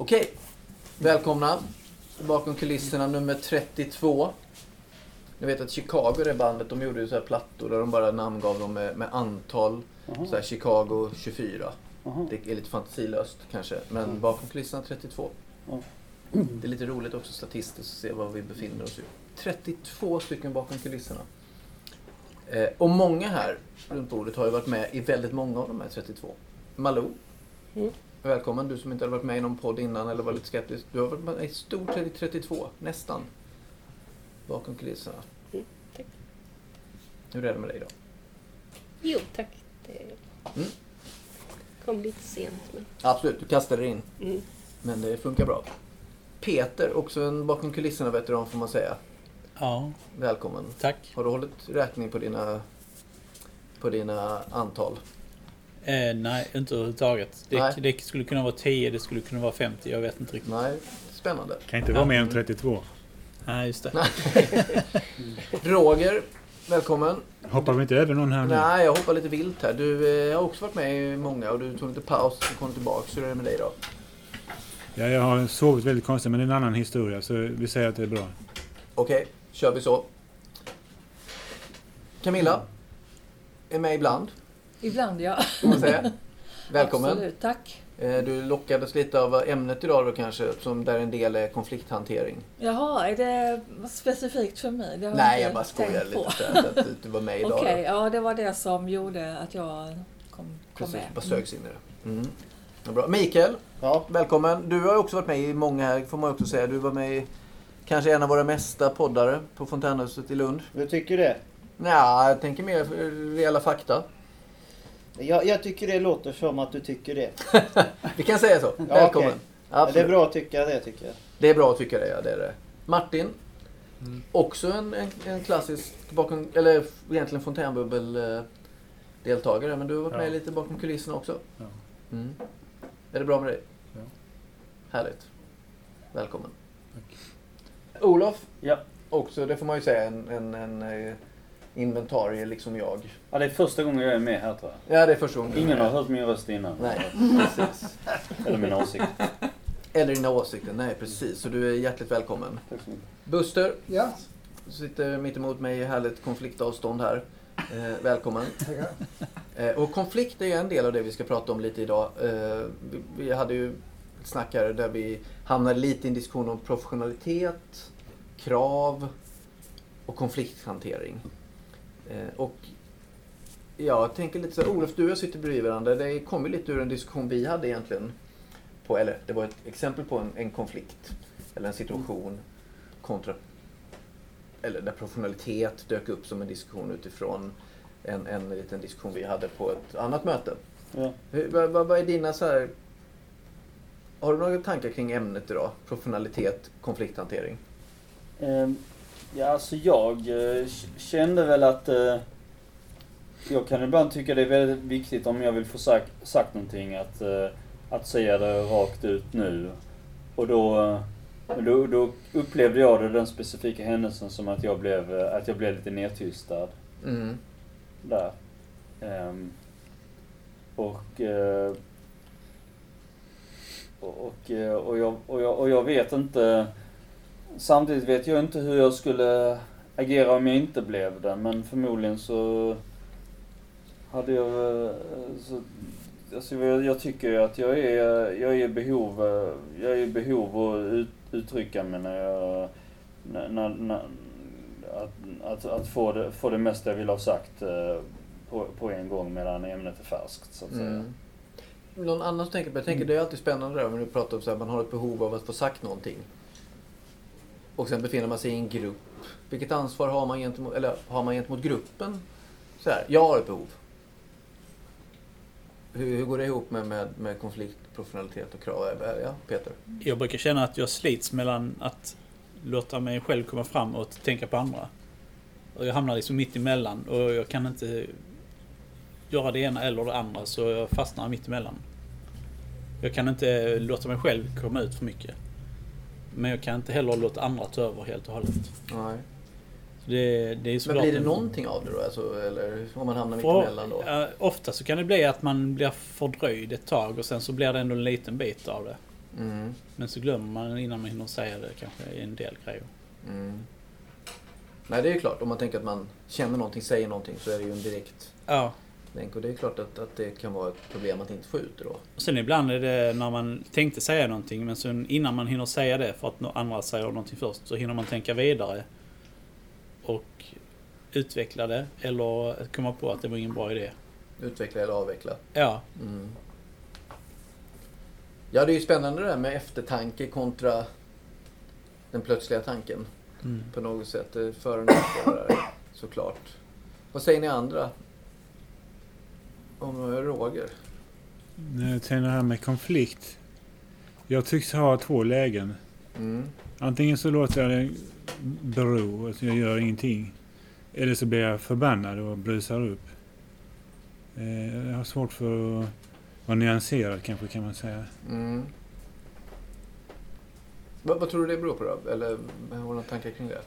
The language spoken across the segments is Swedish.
Okej, välkomna. Bakom kulisserna nummer 32. Ni vet att Chicago, det bandet, de gjorde ju så här plattor där de bara namngav dem med, med antal. Så här Chicago 24. Jaha. Det är lite fantasilöst kanske, men bakom kulisserna 32. Ja. Det är lite roligt också statistiskt att se var vi befinner oss. i. 32 stycken bakom kulisserna. Eh, och många här runt bordet har ju varit med i väldigt många av de här 32. Malou, Mm. Välkommen. Du som inte har varit med i någon podd innan eller var lite skeptisk. Du har varit med i stort sett i 32, nästan. Bakom kulisserna. Mm, tack. Hur är det med dig då? Jo, tack. Det Mm. kom lite sent, men... Absolut, du kastade dig in. Mm. Men det funkar bra. Peter, också en bakom kulisserna veteran får man säga. Ja, Välkommen. tack. Har du hållit räkning på dina, på dina antal? Eh, nej, inte överhuvudtaget. Det, det skulle kunna vara 10, det skulle kunna vara 50. Jag vet inte riktigt. Nej, spännande. Kan inte vara mer än 32. Nej, just det. Roger, välkommen. Hoppar vi inte över någon här nu? Nej, jag hoppar lite vilt här. Du eh, har också varit med i många och du tog lite paus och kom tillbaka. Hur är det med dig då? Ja, jag har sovit väldigt konstigt, men det är en annan historia. Så vi säger att det är bra. Okej, kör vi så. Camilla, är med ibland, Ibland ja. får man säga. Välkommen. Absolut, tack. Eh, Du lockades lite av ämnet idag då kanske, som där en del är konflikthantering. Jaha, är det specifikt för mig? Det har Nej, jag bara skojar lite på. att du var med idag. Okej, då. ja det var det som gjorde att jag kom, kom Precis, med. bara sögs in i det. Mm. Ja, bra. Mikael, Ja, välkommen. Du har också varit med i många här, får man också säga. Du var med i kanske en av våra mesta poddare på Fontänhuset i Lund. du tycker det? Nej, jag tänker mer eh, reella fakta. Jag, jag tycker det låter som att du tycker det. Vi kan säga så. Välkommen. Ja, Absolut. det är bra att tycka det tycker jag. Det är bra att tycka det, ja. Det är det. Martin. Också en, en, en klassisk, bakom, eller egentligen fontänbubbel-deltagare. Men du har varit Ja. med lite bakom kulisserna också. Ja. Mm. Är det bra med dig? Ja. Härligt. Välkommen. Olof. Ja. Också, det får man ju säga, en, en, en eh, inventarie liksom jag. Ja, det är första gången jag är med här tror jag. Ja, det är första gången. Ingen har hört min röst innan. Nej, precis. Eller min åsikt. Eller dina åsikter. Nej, precis. Så du är hjärtligt välkommen. Tack så mycket. Buster. Ja, Du sitter mitt emot mig i härligt konfliktavstånd här. Eh, välkommen. tackar. Eh, och konflikt är ju en del av det vi ska prata om lite idag. Eh, vi, vi hade ju ett snack här där vi hamnade lite i en diskussion om professionalitet, krav och konflikthantering. Eh, och jag tänker lite så här, Olof, du och jag sitter bredvid varandra. Det kom ju lite ur en diskussion vi hade egentligen. På, eller det var ett exempel på en, en konflikt. Eller en situation kontra eller där professionalitet dök upp som en diskussion utifrån en, en liten diskussion vi hade på ett annat möte. Ja. Vad, vad, vad är dina så här... Har du några tankar kring ämnet idag? Professionalitet, konflikthantering? Ehm, ja, alltså jag eh, kände väl att eh, jag kan ibland tycka det är väldigt viktigt om jag vill få sagt, sagt någonting att, eh, att säga det rakt ut nu. Och då, då, då upplevde jag det, den specifika händelsen som att jag blev, att jag blev lite nedtystad. Mm. där. Ehm, och, eh, och, och, och, jag, och, jag, och jag vet inte... Samtidigt vet jag inte hur jag skulle agera om jag inte blev det. Men förmodligen så hade jag... eh, Så, alltså jag, jag tycker att jag är, jag är behov, eh, jag är i behov att ut, uttrycka mig när jag... När, när, att, att, att få, det, få det mesta jag vill ha sagt eh, på, på en gång medan ämnet är färskt så att säga. Mm. Någon annan som tänker på, jag tänker det är alltid spännande där, när du pratar om att man har ett behov av att få sagt någonting. Och sen befinner man sig i en grupp. Vilket ansvar har man gentemot, eller har man gentemot gruppen? Så här, jag har ett behov. Hur, hur går det ihop med, med, med konflikt, professionalitet och krav? Ja, Peter? Jag brukar känna att jag slits mellan att låta mig själv komma fram och tänka på andra. Och jag hamnar liksom mitt emellan och jag kan inte göra det ena eller det andra så jag fastnar mitt emellan. Jag kan inte låta mig själv komma ut för mycket. Men jag kan inte heller låta andra ta över helt och hållet. Nej. Det, det är Men blir det någonting av det då? Alltså, eller om man hamnar För- emellan då? ja, ofta så kan det bli att man blir fördröjd ett tag och sen så blir det ändå en liten bit av det. Mm. Men så glömmer man innan man hinner säga det kanske i en del grejer. Mm. Nej, det är ju klart. Om man tänker att man känner någonting, säger någonting, så är det ju en direkt Ja. Länk. Och det är klart att, att det kan vara ett problem att inte få ut det då. Och sen ibland är det när man tänkte säga någonting men sen innan man hinner säga det för att andra säger någonting först så hinner man tänka vidare. Och utveckla det eller komma på att det var ingen bra idé. Utveckla eller avveckla. Ja, Mm. Ja, det är ju spännande det där med eftertanke kontra den plötsliga tanken. mm. På något sätt. Det är För och såklart. Vad säger ni andra? Om Roger? Jag tänker det här med konflikt. Jag tycks ha två lägen. Mm. Antingen så låter jag det bero, att jag gör ingenting. Eller så blir jag förbannad och brusar upp. Eh, Jag har svårt för att vara nyanserad kanske kan man säga. Mm. Vad, vad tror du det beror på då? Eller har du några tankar kring det?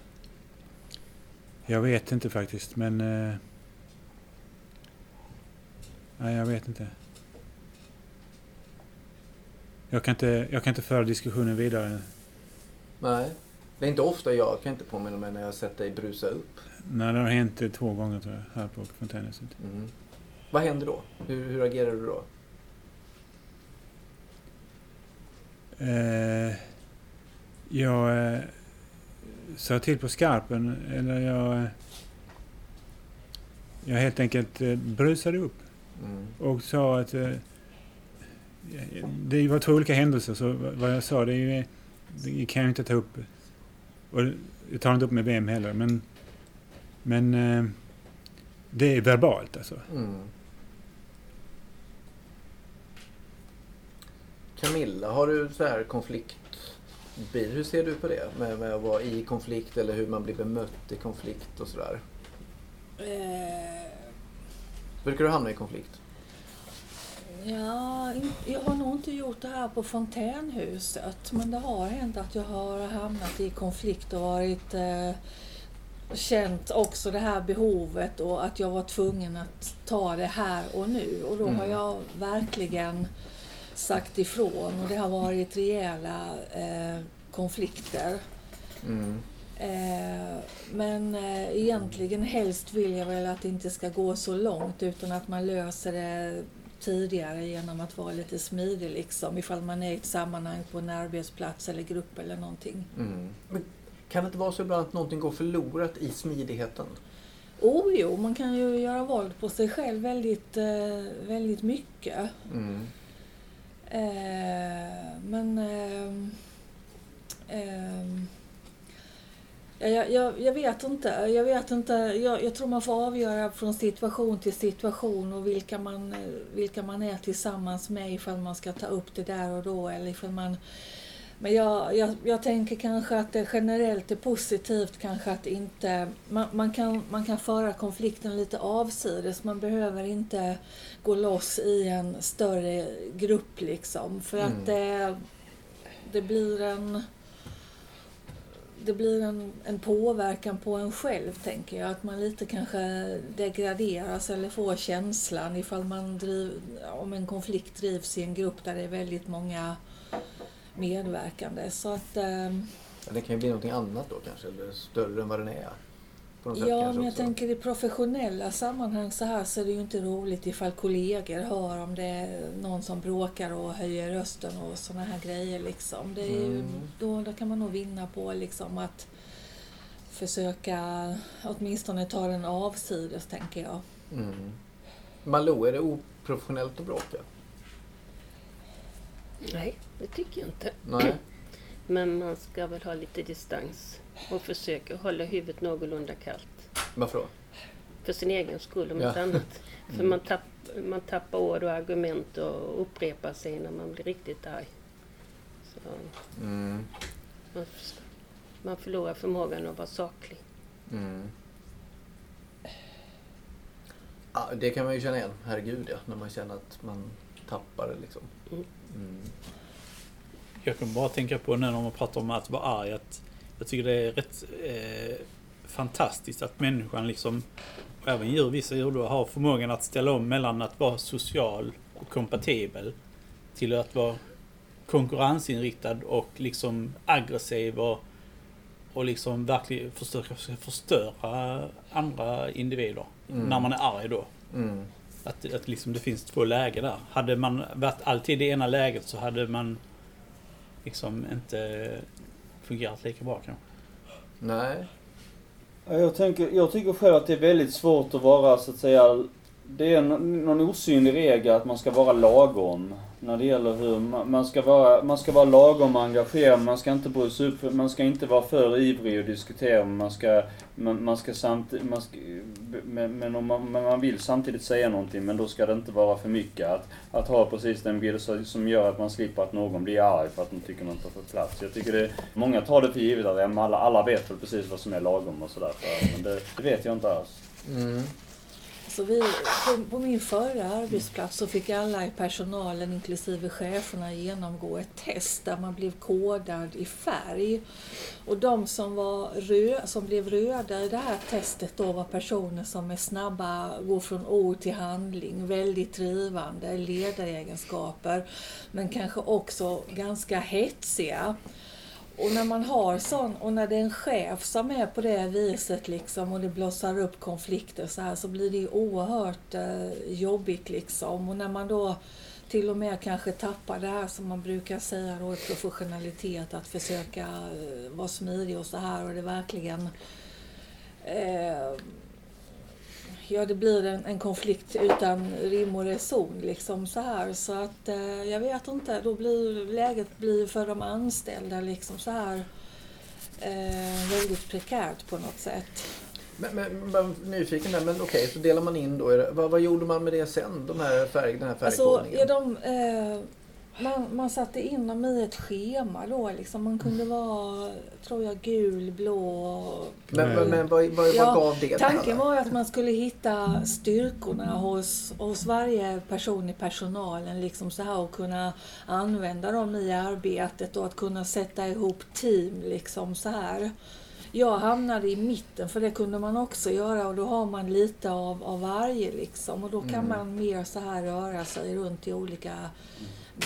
Jag vet inte faktiskt men... Nej, jag vet inte. Jag kan inte, jag kan inte föra diskussionen vidare. Nej. Det är inte ofta jag kan inte påminna mig när jag sett dig brusa upp. Nej, det har hänt två gånger tror jag, här på Fontänhuset. Mm. Vad händer då? Hur, hur agerar du då? Eh, jag eh, sa till på skarpen, eller jag... Jag helt enkelt eh, brusade upp Mm. och sa att... Eh, det var två olika händelser, så vad jag sa det, är ju, det kan jag inte ta upp. Och jag tar inte upp med vem heller, men... Men... Eh, det är verbalt alltså. Mm. Camilla, har du så här konflikt? Hur ser du på det? Med, med att vara i konflikt eller hur man blir bemött i konflikt och sådär. Eh, Brukar du hamna i konflikt? Ja, jag har nog inte gjort det här på fontänhuset men det har hänt att jag har hamnat i konflikt och varit eh, känt också det här behovet och att jag var tvungen att ta det här och nu och då har Mm. jag verkligen sagt ifrån och det har varit rejäla eh, konflikter. Mm. Eh, men eh, egentligen helst vill jag väl att det inte ska gå så långt utan att man löser det tidigare genom att vara lite smidig liksom ifall man är i ett sammanhang på en arbetsplats eller grupp eller någonting. Mm. Men kan det inte vara så ibland att någonting går förlorat i smidigheten? Oh jo, man kan ju göra våld på sig själv väldigt, eh, väldigt mycket. Mm. Eh, men... ja, jag, jag, jag vet inte. Jag, vet inte. Jag, jag tror man får avgöra från situation till situation och vilka man, eh, vilka man är tillsammans med ifall man ska ta upp det där och då eller ifall man men jag, jag, jag tänker kanske att det generellt är positivt kanske att inte... Man, man, kan, man kan föra konflikten lite avsides. Man behöver inte gå loss i en större grupp liksom. För Mm. att det, det blir en... Det blir en, en påverkan på en själv, tänker jag. Att man lite kanske degraderas eller får känslan ifall man driv, om en konflikt drivs i en grupp där det är väldigt många medverkande. Så att, eh, Det kan ju bli någonting annat då kanske, eller större än vad den är. På något sätt ja, men jag också. tänker i professionella sammanhang så här så är det ju inte roligt ifall kollegor hör om det är någon som bråkar och höjer rösten och såna här grejer liksom. Det är ju, Mm. då, då kan man nog vinna på liksom att försöka åtminstone ta den avsides, tänker jag. Mm. Malou, är det oprofessionellt att bråka? Nej, det tycker jag inte. Nej. Men man ska väl ha lite distans och försöka hålla huvudet någorlunda kallt. Varför då? För sin egen skull om Ja. inte annat. För Mm. man, tapp, man tappar ord och argument och upprepar sig när man blir riktigt arg. Så Mm. man, man förlorar förmågan att vara saklig. Mm. Ja, det kan man ju känna igen. Herregud ja. När man känner att man tappar det liksom. Mm. Jag kan bara tänka på nu när man pratar om att vara arg att jag tycker det är rätt eh, fantastiskt att människan liksom, och även djur, vissa djur då, har förmågan att ställa om mellan att vara social och kompatibel till att vara konkurrensinriktad och liksom aggressiv och, och liksom verkligen försöka förstöra andra individer. Mm. När man är arg då. Mm. Att, att liksom det finns två läger där. Hade man varit alltid i det ena läget så hade man liksom inte fungerat lika bra kanske. Nej. Ja, Jag, tänker, jag tycker själv att det är väldigt svårt att vara så att säga Det är någon osynlig regel att man ska vara lagom. När det gäller hur man, man ska vara, man ska vara lagom engagerad, man ska inte brusa upp, man ska inte vara för ivrig och diskutera, men man ska, man, man ska samtidigt, man ska, men, men, om man, men man vill samtidigt säga någonting, men då ska det inte vara för mycket. Att, att ha precis den bild som- gör att man slipper att någon blir arg för att de tycker något har fått plats. Jag tycker det, många tar det för givet att ja, men alla, alla vet väl precis vad som är lagom och sådär. Men det, det vet jag inte alls. Mm. Så vi, på, på min förra arbetsplats så fick alla i personalen, inklusive cheferna, genomgå ett test där man blev kodad i färg. Och de som, var rö, som blev röda i det här testet då var personer som är snabba, går från ord till handling, väldigt drivande, ledaregenskaper, men kanske också ganska hetsiga. Och när man har sån, och när det är en chef som är på det viset liksom och det blossar upp konflikter så här så blir det ju oerhört eh, jobbigt liksom. Och när man då till och med kanske tappar det här som man brukar säga då i professionalitet, att försöka eh, vara smidig och så här och det verkligen eh, Ja, det blir en, en konflikt utan rim och reson liksom så här. Så att eh, jag vet inte, då blir läget blir för de anställda liksom så här eh, väldigt prekärt på något sätt. Men, men, bara nyfiken där, men okej, så delar man in då. Vad, vad gjorde man med det sen? De här färg, den här Alltså, färgkodningen? ja, de, eh, man, man satte in dem i ett schema då liksom. Man kunde vara, tror jag, gul, blå. men, men, men vad, vad, Ja, vad gav det? Tanken var att man skulle hitta styrkorna hos, hos varje person i personalen liksom så här och kunna använda dem i arbetet och att kunna sätta ihop team liksom så här. Jag hamnade i mitten för det kunde man också göra och då har man lite av, av varje liksom och då kan Mm. man mer så här röra sig runt i olika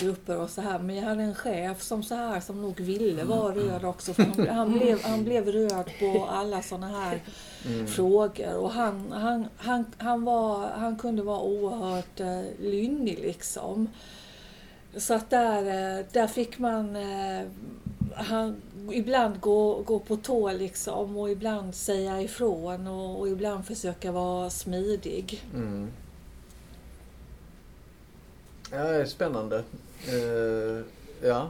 grupper och så här. Men jag hade en chef som så här som nog ville vara röd också. Han, han, blev, han blev röd på alla såna här Mm. frågor. Och han, han, han, han, var, han kunde vara oerhört eh, lynnig liksom. Så att där, eh, där fick man eh, han, ibland gå, gå på tå liksom och ibland säga ifrån och, och ibland försöka vara smidig. Mm. Ja, det är spännande. Eh, ja.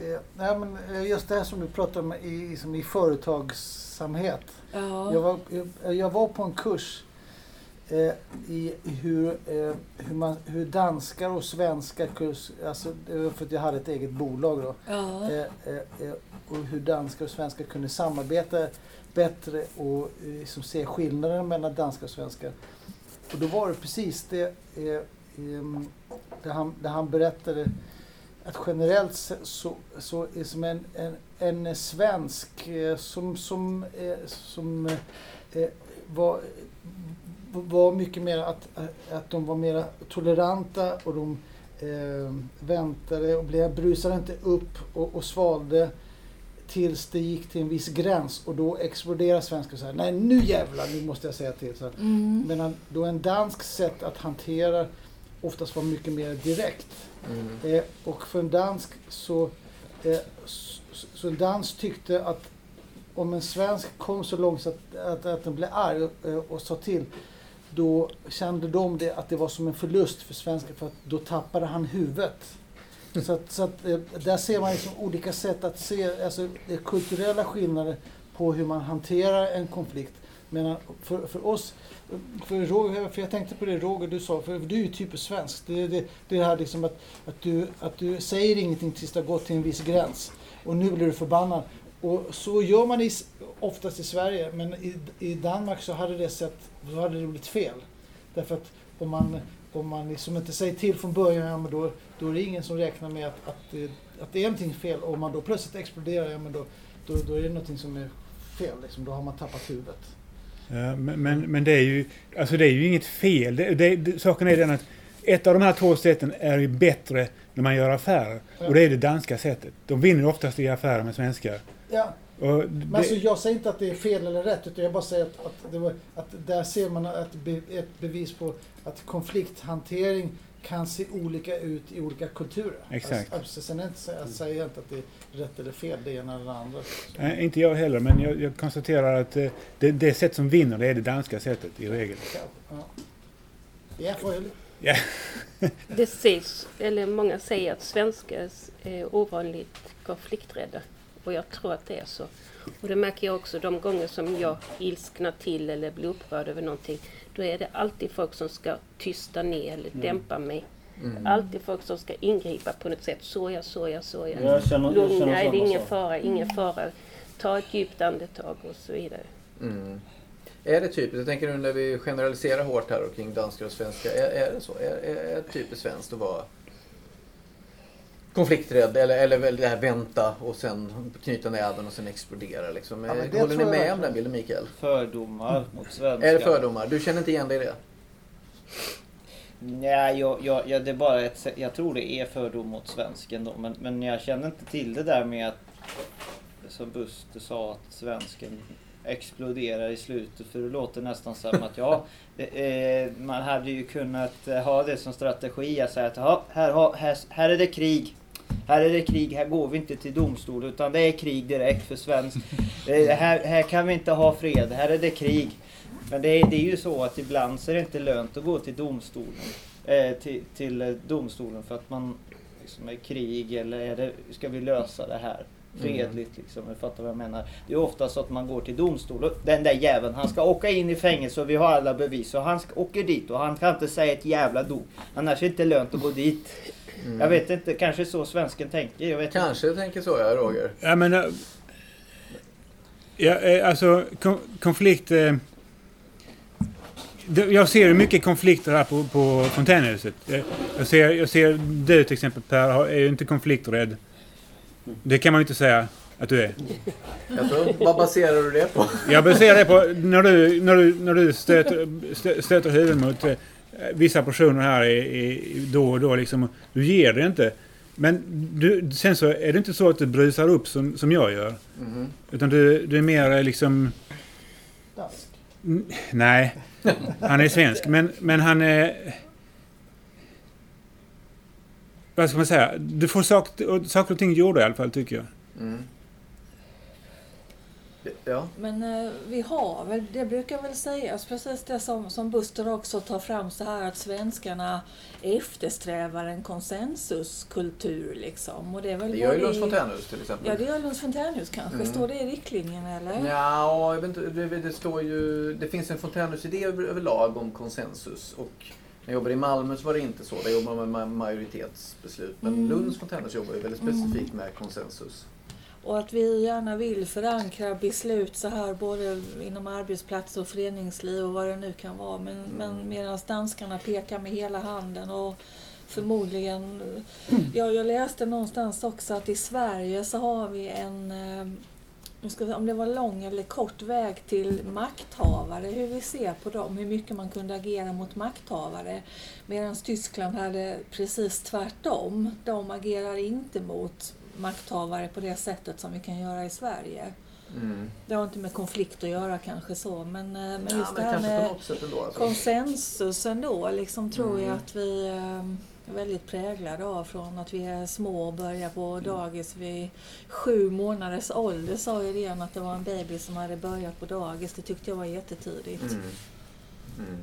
Eh, nej, men eh, just det här som du pratar om i, som i företagsamhet. Ja. Jag var, jag, jag var på en kurs eh, i hur, eh, hur, man, hur danskar och svenskar, kurs, alltså, för att jag hade ett eget bolag då, ja. eh, och hur danskar och svenskar kunde samarbeta bättre och liksom se skillnaden mellan danskar och svenskar. Och då var det precis det, det, han, det han berättade att generellt så, så är som en, en, en svensk eh, som, som, eh, som eh, var, var mycket mer att, att de var mer toleranta och de eh, väntade och blev, brusade inte upp och, och svalde tills det gick till en viss gräns och då exploderar svenskar så här. Nej nu jävlar, nu måste jag säga till. Så här. Mm. Medan då en dansk sätt att hantera oftast var mycket mer direkt. Mm. Eh, och för en dansk så, eh, så, så en dansk tyckte att om en svensk kom så långt så att, att, att den blev arg och, eh, och sa till då kände de det att det var som en förlust för svenskar för att då tappade han huvudet. Så, att, så att, eh, där ser man liksom olika sätt att se, alltså kulturella skillnader på hur man hanterar en konflikt. Men för, för oss, för, Roger, för jag tänkte på det Roger du sa, för du är ju typiskt svensk. Det, det, det här liksom att, att, du, att du säger ingenting tills det har gått till en viss gräns. Och nu blir du förbannad. Och så gör man i, oftast i Sverige, men i, i Danmark så hade det sett, så hade det blivit fel. Därför att om man, om man liksom inte säger till från början, ja, men då, då är det ingen som räknar med att, att, det, att det är någonting fel. Och om man då plötsligt exploderar, ja, men då, då, då är det någonting som är fel. Liksom. Då har man tappat huvudet. Men, men, men det är ju alltså det är ju inget fel. Det, det, det, saken är den att ett av de här två sätten är ju bättre när man gör affärer. Och det är det danska sättet. De vinner oftast i affärer med svenskar. Ja, Och men det, alltså, jag säger inte att det är fel eller rätt, utan jag bara säger att, att, var, att där ser man ett, be, ett bevis på att konflikthantering kan se olika ut i olika kulturer. Exakt. Alltså, sen inte, jag säger inte att det är rätt eller fel, det ena eller det andra. Nej, inte jag heller, men jag, jag konstaterar att eh, det, det sätt som vinner det är det danska sättet i regel. Ja. Ja, Ja. Det sägs, eller många säger att svenskar är ovanligt konflikträdda. Och jag tror att det är så. Och det märker jag också de gånger som jag ilsknar till eller blir upprörd över någonting. Då är det alltid folk som ska tysta ner eller dämpa mig. Mm. Alltid folk som ska ingripa på något sätt. Såja, såja, såja. Jag känner, jag känner det är samma ingen fara, ingen fara. Ta ett djupt andetag och så vidare. Mm. Är det typiskt, jag tänker nu när vi generaliserar hårt här och kring danskar och svenskar. Är, är det så? Är, är, är det typiskt svenskt att vara konflikträdd eller, eller väl det här vänta och sen knyta näven och sen explodera liksom. Ja, men det Håller ni jag med om den bilden Mikael? Fördomar mot svenskar. Är det fördomar? Du känner inte igen dig i det? Nej, jag, jag, jag, det är bara ett, sätt- jag tror det är fördom mot svensken då. Men, men jag känner inte till det där med att, som Buster sa, att svensken exploderar i slutet. För det låter nästan som att ja, det, eh, man hade ju kunnat eh, ha det som strategi. Att säga att ja, här, här, här är det krig. Här är det krig, här går vi inte till domstol utan det är krig direkt för svensk. Eh, här, här kan vi inte ha fred, här är det krig. Men det är, det är ju så att ibland så är det inte lönt att gå till domstolen. Eh, till, till eh, domstolen för att man liksom är krig eller är det, ska vi lösa det här fredligt liksom. Du fattar vad jag menar. Det är ofta så att man går till domstol och den där jäveln han ska åka in i fängelse och vi har alla bevis. Och han ska, åker dit och han kan inte säga ett jävla dop. Annars är det inte lönt att gå dit. Mm. Jag vet inte, kanske så svensken tänker. Jag vet inte. Kanske tänker så ja, Roger. Ja, men... eh, Ja, eh, alltså kon- konflikt... eh, Jag ser ju mycket konflikter här på, på fontänhuset. Jag- Jag ser, jag ser du till exempel Per, är ju inte konflikträdd. Det kan man ju inte säga att du är. Tror, vad baserar du det på? Jag baserar det på när du, när du, när du stöter, stö- stöter huvudet mot eh, vissa personer här i, i, då och då. Liksom, du ger det inte. Men du, sen så är det inte så att du brusar upp som, som jag gör. Mhm. Utan du, du är mer eh, liksom... Dansk. N- Nej, han är svensk. Men, men han är... Vad ska man säga? Du får saker, saker och ting gjorda i alla fall, tycker jag. Mm. Ja. Men eh, vi har väl, det brukar väl sägas precis det som, som Buster också tar fram så här att svenskarna eftersträvar en konsensuskultur liksom. Och det är väl Det gör ju Lunds fontänhus till exempel. Ja, det gör Lunds fontänhus kanske. Mm. Står det i riktlinjerna eller? Ja, jag vet inte, det, det står ju... Det finns en fontänhusidé över, överlag om konsensus. Och när jag jobbade i Malmö så var det inte så. Där jobbar man med majoritetsbeslut. Men Mm. Lunds fontänhus jobbar ju väldigt specifikt med konsensus. Och att vi gärna vill förankra beslut så här både inom arbetsplatser och föreningsliv och vad det nu kan vara. Men, Mm. men medan danskarna pekar med hela handen och förmodligen... Ja, jag läste någonstans också att i Sverige så har vi en... nu ska vi, om det var lång eller kort väg till makthavare, hur vi ser på dem, hur mycket man kunde agera mot makthavare. Medan Tyskland hade precis tvärtom. De agerar inte mot makthavare på det sättet som vi kan göra i Sverige. Mm. Det har inte med konflikt att göra kanske så, men, eh, men Ja, just men det här med ändå. Alltså. konsensus ändå, liksom tror jag Mm. att vi eh, är väldigt präglade av från att vi är små och börjar på Mm. dagis vid sju månaders ålder sa ju redan att det var en baby som hade börjat på dagis. Det tyckte jag var jättetidigt. Mm. Mm.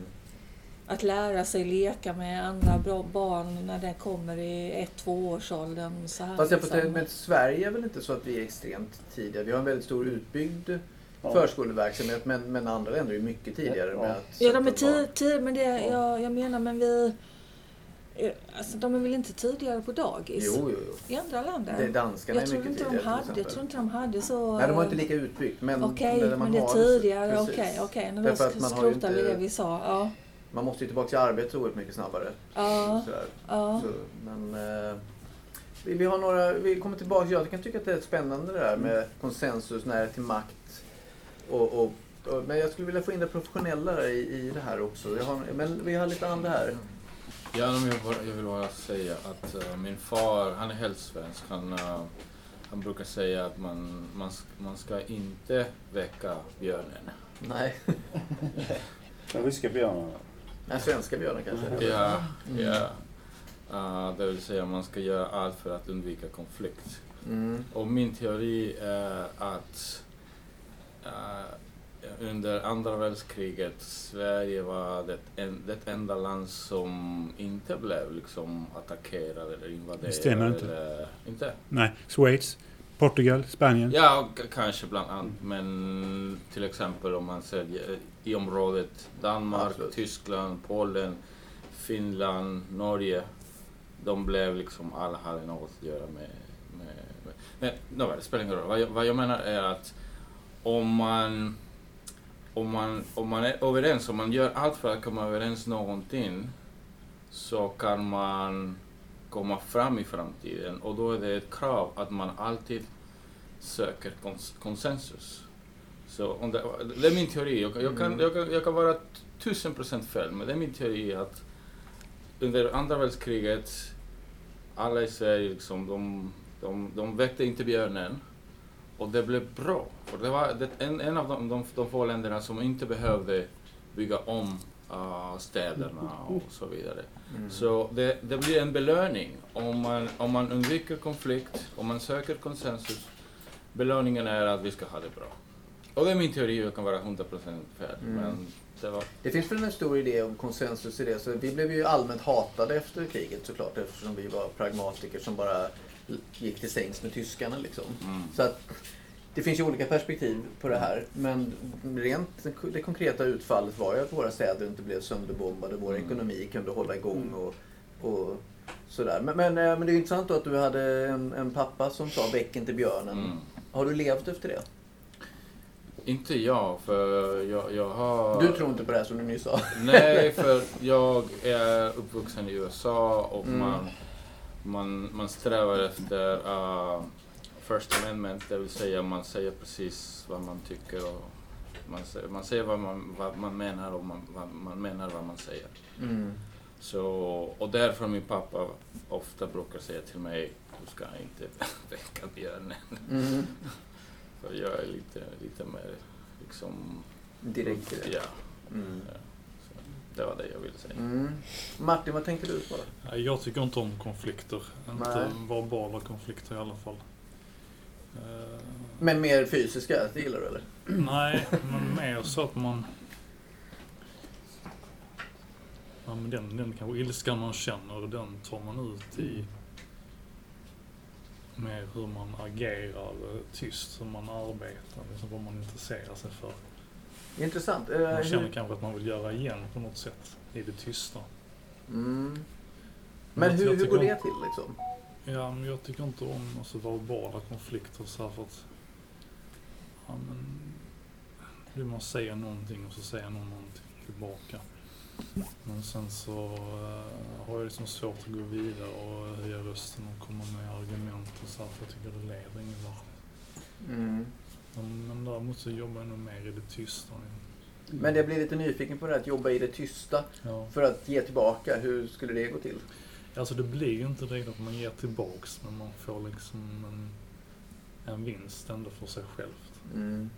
Att lära sig leka med andra barn när det kommer i ett tvåårsåldern. Så här, Fast jag får liksom. men Sverige är väl inte så att vi är extremt tidiga. Vi har en väldigt stor utbyggd Ja. förskoleverksamhet men, men andra länder är mycket tidigare Ja. med att Ja, de är tid, tid men det, jag, jag menar, men vi... eh, Alltså, de är väl inte tidigare på dagis? Jo, jo, jo. I andra länder? Det, danskarna jag, är tror mycket inte de tidigare hade, jag tror inte de hade så... Nej, de var inte lika utbyggt. Men, när man men det är tidigare. Okej, okej. Nu man har ju skrotar vi inte- det vi sa. Ja, Man måste ju tillbaka till arbete oerhört mycket snabbare. ja, Sådär. ja. Så, men, eh, vi, vi har några, vi kommer tillbaka. Jag kan tycka att det är spännande det där med konsensus, nära till makt. Och, och, och, men jag skulle vilja få in det professionella i, i det här också. Har, men vi har lite andra här. Ja, men jag, bara, jag vill bara säga att eh, min far, han är helt svensk. Han, eh, han brukar säga att man, man, man ska inte väcka björnen. Nej, Den ryska björnen. den svenska björnen kanske. Ja, Mm. ja. Eh, det vill säga man ska göra allt för att undvika konflikt. Mm. Och min teori är att under andra världskriget Sverige var det, en, det enda land som inte blev liksom attackerad eller invaderad. Det stämmer inte. Eller, inte? Nej, Schweiz, Portugal, Spanien. Ja, kanske bland annat. Men till exempel om man ser i området Danmark, Absolut. Tyskland, Polen, Finland, Norge. De blev liksom, alla hade något att göra med... med, med. Men nåväl, det spelar ingen roll. Vad jag, vad jag menar är att om man, om, man, om man är överens, om man gör allt för att komma överens någonting så kan man komma fram i framtiden och då är det ett krav att man alltid söker kons- konsensus. Så det, det är min teori. Jag, jag, kan, Mm. jag, kan, jag kan vara tusen procent fel, men det är min teori att under andra världskriget, alla i Sverige liksom, de, de, de väckte inte björnen. Och det blev bra. För det var det, en, en av de, de, de få länderna som inte behövde bygga om uh, städerna och så vidare. Mm. Så det, det blir en belöning om man, om man undviker konflikt, om man söker konsensus. Belöningen är att vi ska ha det bra. Och det är min teori, jag kan vara 100% fel. Mm. Men det var... Det finns väl en stor idé om konsensus i det. Så vi blev ju allmänt hatade efter kriget såklart eftersom vi var pragmatiker som bara gick till sängs med tyskarna liksom. Mm. Så att det finns ju olika perspektiv på det här. Men rent det konkreta utfallet var ju att våra städer inte blev sönderbombade. Vår Mm. ekonomi kunde hålla igång och, och sådär. Men, men, eh, men det är ju intressant då att du hade en, en pappa som sa väck inte björnen. Mm. Har du levt efter det? Inte jag, för jag, jag har... Du tror inte på det här som du nyss sa? Nej, för jag är uppvuxen i USA och Mm. man, man, man strävar efter uh, First Amendment, det vill säga man säger precis vad man tycker och man säger, man säger vad, man, vad man menar och man, vad man menar vad man säger. Mm. Så, och därför min pappa ofta brukar säga till mig, du ska inte väcka björnen. Mm. För jag är lite, lite mer liksom... Direkt i det. Ja, Mm. så det var det jag ville säga. Mm. Martin, vad tänker du på? Nej, Jag tycker inte om konflikter. Inte Nej. verbala konflikter i alla fall. Eh, Men mer fysiska, det gillar du eller? nej, men mer så att man... Ja, men den, den kanske ilskan man känner, den tar man ut i mer hur man agerar eh, tyst, hur man arbetar, liksom vad man intresserar sig för. Intressant. Eh, Man känner hur- kanske att man vill göra igen på något sätt i det tysta. mm. Men hur, hur går om- det till liksom? Ja, men jag tycker inte om alltså, verbala konflikter så här för att... Ja, men... Vill man säga någonting och så säger någon någonting tillbaka. Men sen så eh, har jag liksom svårt att gå vidare och höja rösten och komma med argument och så här, för jag tycker det leder ingen vart. Mm. Men, men däremot så jobbar jag nog mer i det tysta. Men jag blir lite nyfiken på det här att jobba i det tysta Ja. för att ge tillbaka. Hur skulle det gå till? Alltså det blir ju inte direkt att man ger tillbaks men man får liksom en, en vinst ändå för sig själv. Mm.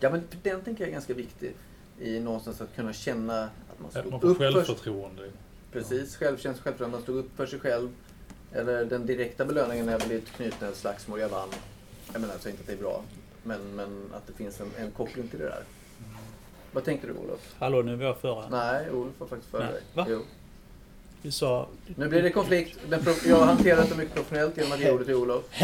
Ja, men den tänker jag är ganska viktig. I någonstans att kunna känna att man får upp för självförtroende. Precis, självkänsla, självförtroende. Man stod upp för sig själv. Eller den direkta belöningen är väl ett knytnävsslagsmål, jag vann. Jag menar, jag säger inte att det är bra. Men, men att det finns en, en koppling till det där. Vad tänkte du Olof? Hallå, nu var jag före. Nej, Olof var faktiskt före dig. va? Jo. Du sa... Nu blir det konflikt. Jag hanterar detta mycket professionellt genom att ge ordet till Olof.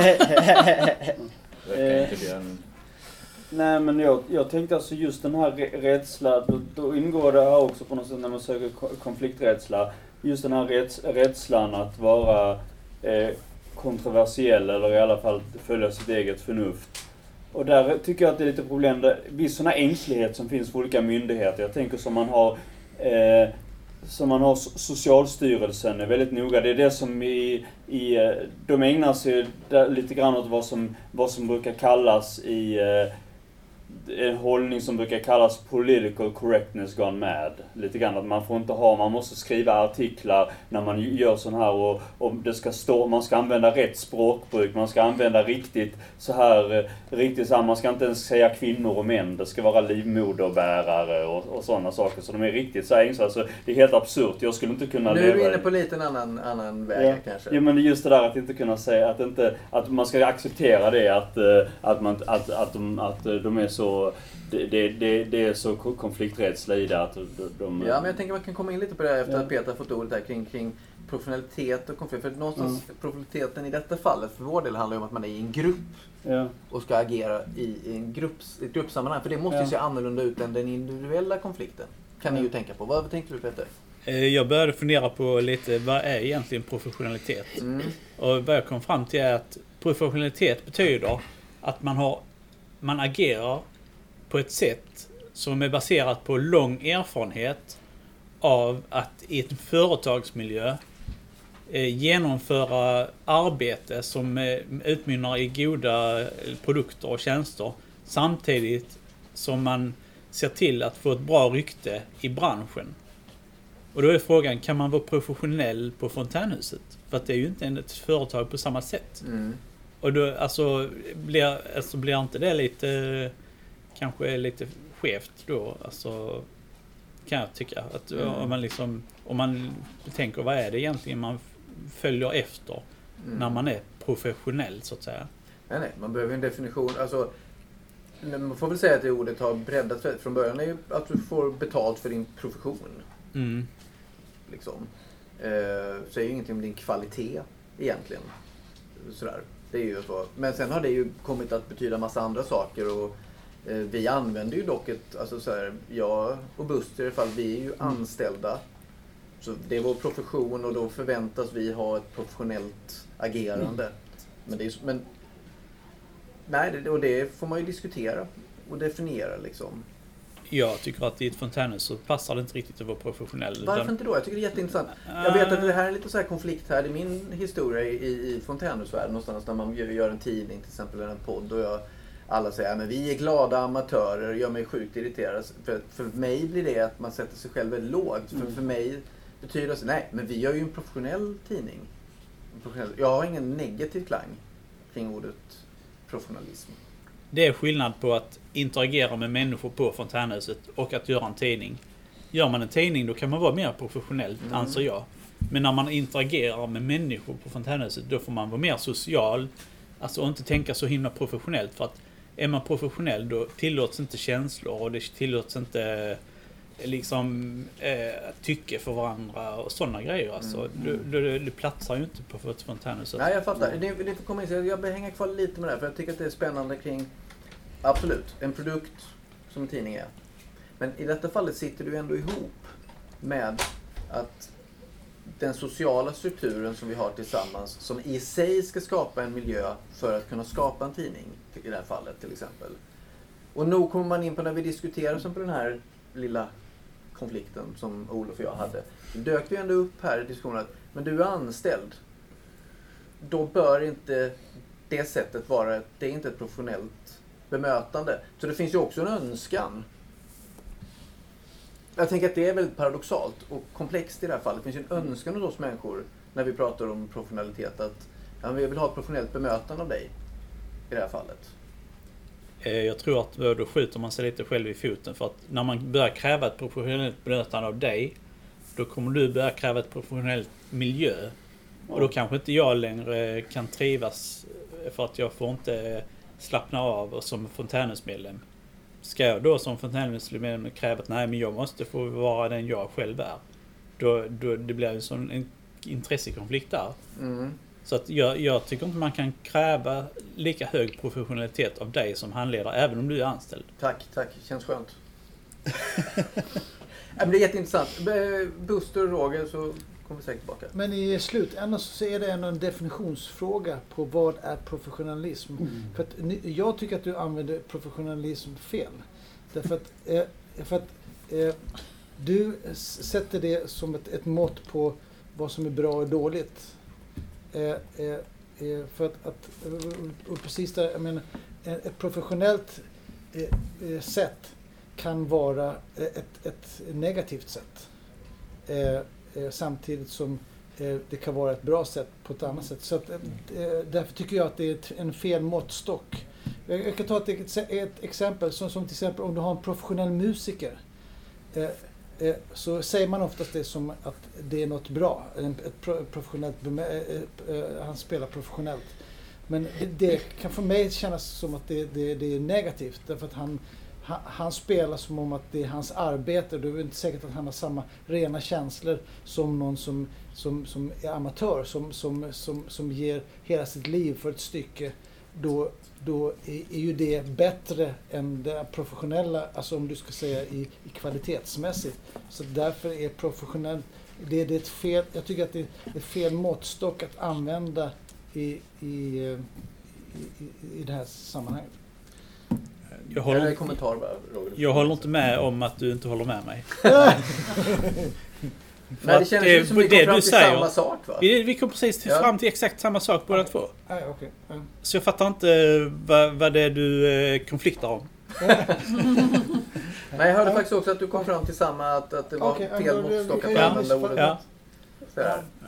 Nej men jag, jag tänkte alltså just den här re- rädsla, då, då ingår det här också på något sätt när man söker ko- konflikträdsla. Just den här räds, rädslan att vara eh, kontroversiell eller i alla fall följa sitt eget förnuft. Och där tycker jag att det är lite problem, där, viss sån här ängslighet som finns för olika myndigheter. Jag tänker som man har eh, som man har Socialstyrelsen är väldigt noga. Det är det som i, i eh, de ägnar sig lite grann åt vad som, vad som brukar kallas i eh, en hållning som brukar kallas political correctness gone mad. Lite grann att man får inte ha, man måste skriva artiklar när man gör sån här och, och det ska stå, man ska använda rätt språkbruk, man ska använda riktigt så här, eh, riktigt så här, man ska inte ens säga kvinnor och män, det ska vara livmoderbärare och, och sådana saker. Så de är riktigt så här. Så det är helt absurt. Jag skulle inte kunna Nu är du inne på lite en annan, annan väg Ja. kanske. Jo men just det där att inte kunna säga att inte, att man ska acceptera det att, eh, att, man, att, att, de, att de är så, det, det, det, det är så ko- konflikträdsla i det att de, de Ja, men jag tänker man kan komma in lite på det efter Ja. att Peter har fått ordet här kring, kring professionalitet och konflikt. För någonstans, Mm. professionaliteten i detta fallet för vår del handlar ju om att man är i en grupp ja. och ska agera i, i en grupps, ett gruppsammanhang. För det måste ju Ja. se annorlunda ut än den individuella konflikten. Kan ni ju tänka på. Vad tänkte du Peter? Eh, Jag började fundera på lite, vad är egentligen professionalitet? Mm. Och vad jag kom fram till är att professionalitet betyder att man har man agerar på ett sätt som är baserat på lång erfarenhet av att i en företagsmiljö eh, genomföra arbete som eh, utmynnar i goda eh, produkter och tjänster samtidigt som man ser till att få ett bra rykte i branschen. Och då är frågan, kan man vara professionell på fontänhuset? För att det är ju inte ett företag på samma sätt. Mm. Och då, alltså, blir, alltså, blir inte det lite, kanske lite skevt då? Alltså, kan jag tycka. Att Mm. om man liksom, om man tänker vad är det egentligen man följer efter Mm. när man är professionell så att säga? Nej, nej, man behöver en definition. Alltså, man får väl säga att det ordet har breddats. Från början är ju att du får betalt för din profession. Mm. Liksom. Eh, säger ju ingenting om din kvalitet egentligen. Sådär. Det är ju så. Men sen har det ju kommit att betyda massa andra saker. Och, vi använder ju dock ett, alltså så här, jag och Buster i alla fall, vi är ju anställda. Så det är vår profession och då förväntas vi ha ett professionellt agerande. Men, det är, men Nej, det, och det får man ju diskutera och definiera liksom. Jag tycker att i ett fontänhus så passar det inte riktigt att vara professionell. Varför inte då? Jag tycker det är jätteintressant. Jag vet att det här är lite så här konflikt här i min historia i, i fontänhusvärlden någonstans när man gör- gör en tidning till exempel eller en podd och jag, alla säger att vi är glada amatörer gör mig sjukt irriterad. För, för mig blir det att man sätter sig själv väldigt lågt. För, Mm. för mig betyder det nej men vi gör ju en professionell tidning. En professionell, jag har ingen negativ klang kring ordet professionalism. Det är skillnad på att interagera med människor på fontänhuset och att göra en tidning. Gör man en tidning då kan man vara mer professionell, Mm. anser jag. Men när man interagerar med människor på fontänhuset då får man vara mer social. Alltså och inte tänka så himla professionellt. För att är man professionell då tillåts inte känslor och det tillåts inte eh, liksom eh, tycke för varandra och sådana grejer. Alltså, Mm. det, det, det platsar ju inte på ett fontänhus. Nej, jag fattar. Ni, ni får komma in. Jag vill hänga kvar lite med det här, för jag tycker att det är spännande kring, absolut, en produkt som en tidning är. Men i detta fallet sitter du ändå ihop med att den sociala strukturen som vi har tillsammans, som i sig ska skapa en miljö för att kunna skapa en tidning, i det här fallet till exempel. Och nog kommer man in på när vi diskuterar som på den här lilla konflikten som Olof och jag hade. Då dök vi ändå upp här i diskussionen att men du är anställd. Då bör inte det sättet vara, det är inte ett professionellt bemötande. Så det finns ju också en önskan. Jag tänker att det är väldigt paradoxalt och komplext i det här fallet. Det finns ju en önskan hos oss människor när vi pratar om professionalitet att ja, vi vill ha ett professionellt bemötande av dig. I det här fallet. Eh, Jag tror att då skjuter man sig lite själv i foten för att när man börjar kräva ett professionellt bemötande av dig då kommer du börja kräva ett professionellt miljö. Och då kanske inte jag längre kan trivas för att jag får inte slappna av och som fontänhusmedlem. Ska jag då som fontänhusmedlem kräva att nej men jag måste få vara den jag själv är. Då, då det blir en sån en intressekonflikt där. Mm. Så att jag, jag tycker inte man kan kräva lika hög professionalitet av dig som handledare även om du är anställd. Tack, tack. Känns skönt. Det är jätteintressant. Buster och Roger så kommer säkert tillbaka. Men i slutändan så är det ändå en definitionsfråga på vad är professionalism. För att ni, jag tycker att du använder professionalism fel. Därför att, eh, för att eh, du sätter det som ett, ett mått på vad som är bra och dåligt. Eh, eh, eh, för att, att och precis där, jag menar, eh, ett professionellt sätt kan vara ett, ett negativt sätt. Eh, samtidigt som eh, det kan vara ett bra sätt på ett annat sätt. Så att, eh, eh, därför tycker jag att det är en fel måttstock. Jag, jag kan ta ett, ett exempel, som, som till exempel om du har en professionell musiker. Eh, eh, så säger man oftast det som att det är något bra. En, ett professionellt, eh, eh, eh, han spelar professionellt. Men det, det kan för mig kännas som att det, det, det är negativt. Därför att han, han, han spelar som om att det är hans arbete. Det är inte säkert att han har samma rena känslor som någon som, som, som är amatör. Som, som, som, som ger hela sitt liv för ett stycke. Då, då är, är ju det bättre än det professionella, alltså om du ska säga i, i kvalitetsmässigt. Så därför är professionell, det, det är ett fel, jag tycker att det är ett fel måttstock att använda i, i, eh, i, i, i det här sammanhanget. Jag Är det håller, en kommentar bara, Roger? jag håller inte med om att du inte håller med mig. Nej, det känns det- ju som vi det kom fram du till säger- samma sak va? Vi, vi kom precis till, Ja. fram till exakt samma sak båda två. Nej, okej. Ja. Så jag fattar inte vad, vad det är du eh, konfliktar om. Nej, jag hörde faktiskt också att du kom fram till samma, att, att det var ja, fel måttstock att använda ordet. Ja.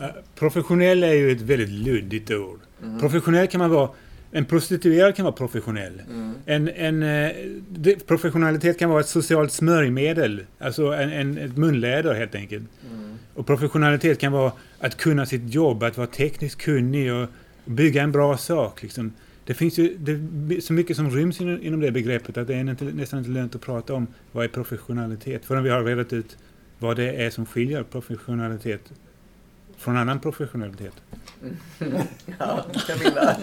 Eh, Professionell är ju ett väldigt luddigt ord. Mm. Professionell kan man vara... En prostituerad kan vara professionell. Mm. En, en, eh, det, professionalitet kan vara ett socialt smörjmedel. Alltså en, en, ett munläder helt enkelt. Mm. Och professionalitet kan vara att kunna sitt jobb, att vara tekniskt kunnig och bygga en bra sak. Liksom. Det finns ju det så mycket som ryms inom, inom det begreppet att det är inte, nästan inte lönt att prata om vad är professionalitet förrän vi har redat ut vad det är som skiljer professionalitet från annan professionalitet. Ja, Camilla.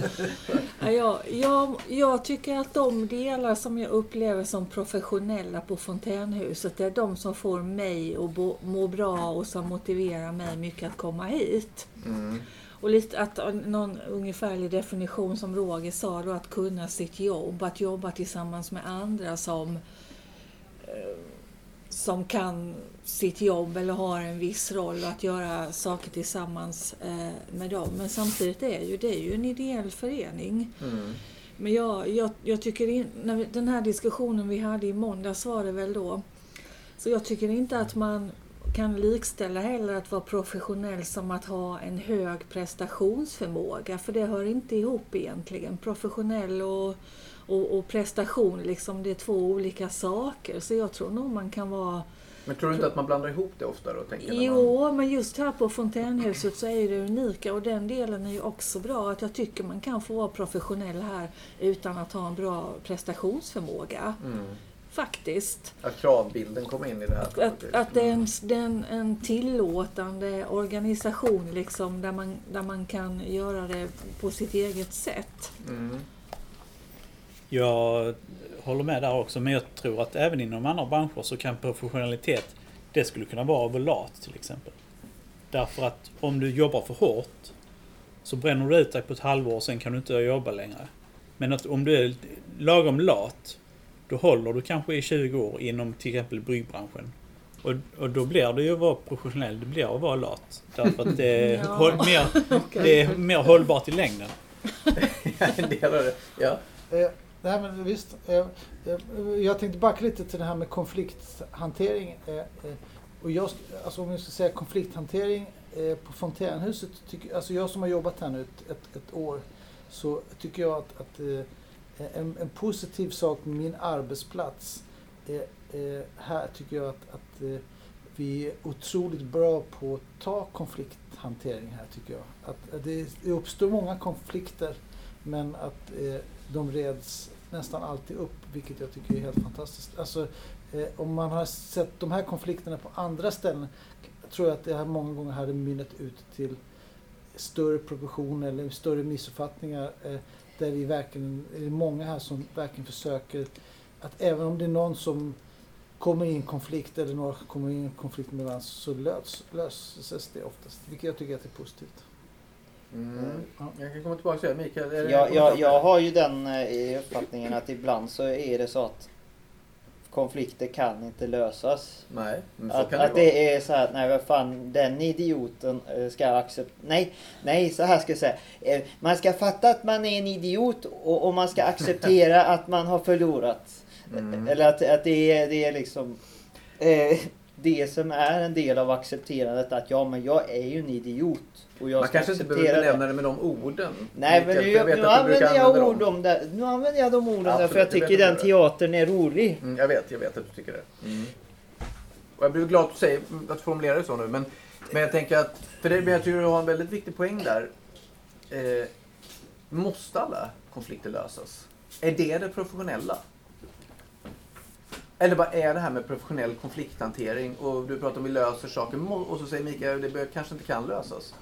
Ja, jag, jag, tycker att de delar som jag upplever som professionella på Fontänhuset, det är de som får mig att bo, må bra och som motiverar mig mycket att komma hit. Mm. Och lite att någon ungefärlig definition som Roger sa då, att kunna sitt jobb, att jobba tillsammans med andra som eh, som kan sitt jobb eller har en viss roll och att göra saker tillsammans eh, med dem. Men samtidigt är ju det är ju en ideell förening. Mm. Men jag, jag, jag tycker in, när den här diskussionen vi hade i måndags var det väl då. Så jag tycker inte att man kan likställa heller att vara professionell som att ha en hög prestationsförmåga. För det hör inte ihop egentligen. Professionell och, och, och prestation, liksom, det är två olika saker. Så jag tror nog man kan vara Men tror du inte att man blandar ihop det ofta då? Tänker när man... Jo, men just här på Fontänhuset så är det unika och den delen är ju också bra. Att jag tycker man kan få vara professionell här utan att ha en bra prestationsförmåga. Mm. Faktiskt. Att kravbilden kommer in i det här. Att, att det är en, det är en, en tillåtande organisation liksom, där, man, där man kan göra det på sitt eget sätt. Mm. Jag håller med där också, men jag tror att även inom andra branscher så kan professionalitet, det skulle kunna vara att vara lat till exempel. Därför att om du jobbar för hårt så bränner du ut dig på ett halvår och sen kan du inte jobba längre. Men att om du är lagom lat, då håller du kanske i 20 år inom till exempel byggbranschen. Och, och då blir det ju att vara professionell, det blir att vara lat. Därför att det är, Ja. håll, mer, det är mer hållbart i längden. en del av det. Ja. Nej, men visst. Eh, eh, jag tänkte backa lite till det här med konflikthantering. Eh, och jag, alltså om jag ska säga konflikthantering på Fontänhuset, tycker, alltså jag som har jobbat här nu ett, ett, ett år, så tycker jag att, att en, en positiv sak med min arbetsplats här tycker jag att, att vi är otroligt bra på att ta konflikthantering här tycker jag. Att, det, uppstår många konflikter men att de reds nästan alltid upp, vilket jag tycker är helt fantastiskt. Alltså, eh, om man har sett de här konflikterna på andra ställen tror jag att det här många gånger hade mynnat ut till större proportioner eller större missuppfattningar eh, där vi verkligen, det är många här som verkligen försöker att även om det är någon som kommer i en konflikt eller några kommer i en konflikt med varandra så lös, löses det oftast, vilket jag tycker att det är positivt. Mm. Ja. Jag kan komma tillbaka till det. Mikael, det Jag, jag har ju den eh, uppfattningen att ibland så är det så att konflikter kan inte lösas. Nej, men så Att, kan det att vara. det är så här, nej vad fan, den idioten eh, ska acceptera... Nej, nej, så här ska jag säga. Eh, Man ska fatta att man är en idiot och, och man ska acceptera att man har förlorat. Mm. Eller att, att det, är, det är liksom eh, det som är en del av accepterandet att ja men jag är ju en idiot. Och jag Man kanske inte behöver benämna det med de orden. Nej men nu, för jag nu du använder jag ord om det. Nu använder jag de orden Ja, därför jag absolut, tycker den teatern är rolig. Mm, jag vet, jag vet att du tycker det. Mm. Och jag blir glad att, säga, att formulera det så nu. Men, men jag tänker att, för det, men jag tycker du har en väldigt viktig poäng där. Eh, måste alla konflikter lösas? Är det det professionella? Eller vad är det här med professionell konflikthantering? Och du pratar om att vi löser saker och så säger Mikael att det kanske inte kan lösas.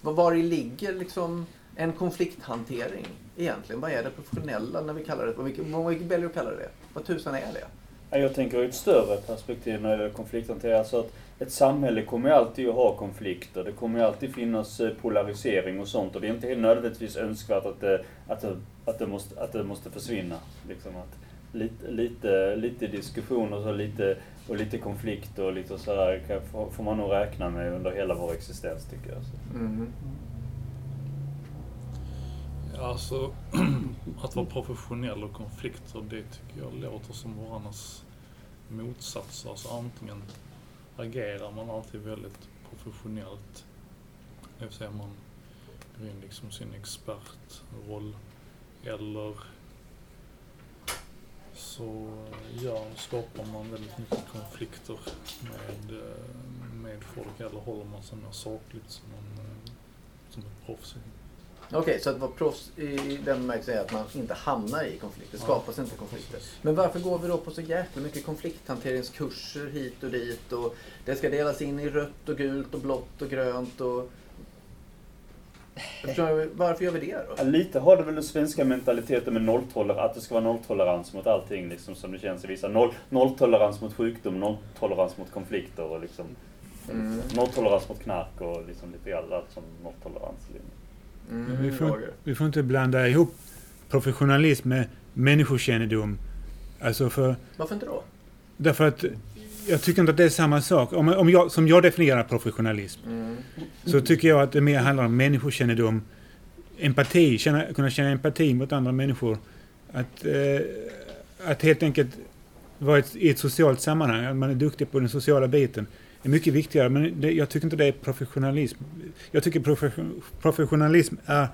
Var i ligger liksom en konflikthantering egentligen? Vad är det professionella när vi kallar det? Vad vi, väljer att kalla det? Vad tusan är det? Jag tänker ur ett större perspektiv när det gäller konflikthantering. Alltså att ett samhälle kommer ju alltid att ha konflikter. Det kommer ju alltid finnas eh, polarisering och sånt. Och det är inte nödvändigtvis önskvärt att det, att det, att det, måste, att det måste försvinna. Liksom att lite, lite, lite diskussion och, så lite, och lite konflikt och lite sådär kan- får, får man nog räkna med under hela vår existens tycker jag. Så. Mm. Ja, Alltså, att vara professionell och konflikter, det tycker jag låter som varandras motsatser. Alltså antingen agerar man alltid väldigt professionellt, det vill säga man går in liksom sin expertroll, eller så ja, skapar man väldigt mycket konflikter med, med folk, eller håller man sig mer sakligt som, eh, som ett proffs. Okej, så att vara proffs i den bemärkelsen är att man inte hamnar i konflikter. Ja, skapas inte konflikter. Men varför går vi då på så jäkla mycket konflikthanteringskurser hit och dit och det ska delas in i rött och gult och blått och grönt och... Jag varför gör vi det då? Ja, lite har det väl den svenska mentaliteten med nolltolerans, att det ska vara nolltolerans mot allting liksom som det känns i vissa. Noll, nolltolerans mot sjukdom, nolltolerans mot konflikter och liksom Mm. nolltolerans mot knark och liksom lite allt som nolltolerans. Mm, Vi får, vi får inte blanda ihop professionalism med människokännedom. Alltså för, Varför inte då? därför att jag tycker inte att det är samma sak. Om, om jag, som jag definierar professionalism Mm. så tycker jag att det mer handlar om människokännedom, empati, känna, kunna känna empati mot andra människor. Att, eh, att helt enkelt vara ett, i ett socialt sammanhang, att man är duktig på den sociala biten, är mycket viktigare. Men det, jag tycker inte det är professionalism. Jag tycker profession, professionalism är,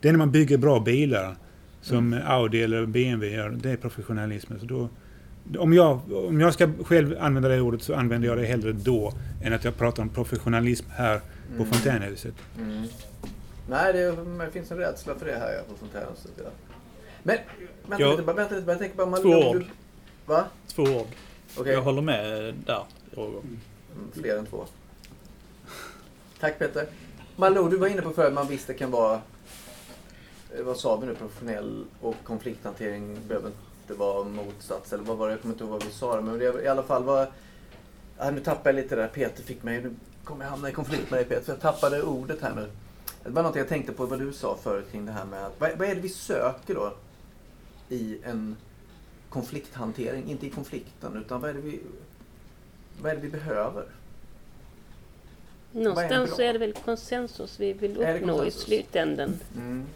det är när man bygger bra bilar, som Audi eller BMW gör, det är professionalism. Så då, om, jag, om jag ska själv använda det ordet så använder jag det hellre då än att jag pratar om professionalism här på Mm. fontänhuset. Mm. Nej, det, det finns en rädsla för det här ja, på Fontänhuset. Ja. Men vänta Ja. lite, bara, vänta lite, bara, jag tänker bara... Man, Två ord. Va? Två ord. Okej, Jag håller med där, Roger. mm, fler än två. Tack Peter. Malou, du var inne på förut att man visst det kan vara... eh, Vad sa vi nu? Professionell och konflikthantering behöver inte vara motsats. Eller vad var det? Jag kommer inte ihåg vad vi sa. Men det, i alla fall var... Ja, nu tappade jag lite där. Peter fick mig... Nu kommer jag hamna i konflikt med dig Peter. Jag tappade ordet här nu. Det var något jag tänkte på vad du sa förut kring det här med att... Vad, vad är det vi söker då? I en konflikthantering. Inte i konflikten utan vad är det vi... Vad är det vi behöver? Någonstans bra? så är det väl konsensus vi vill Är det uppnå i slutänden. Mm.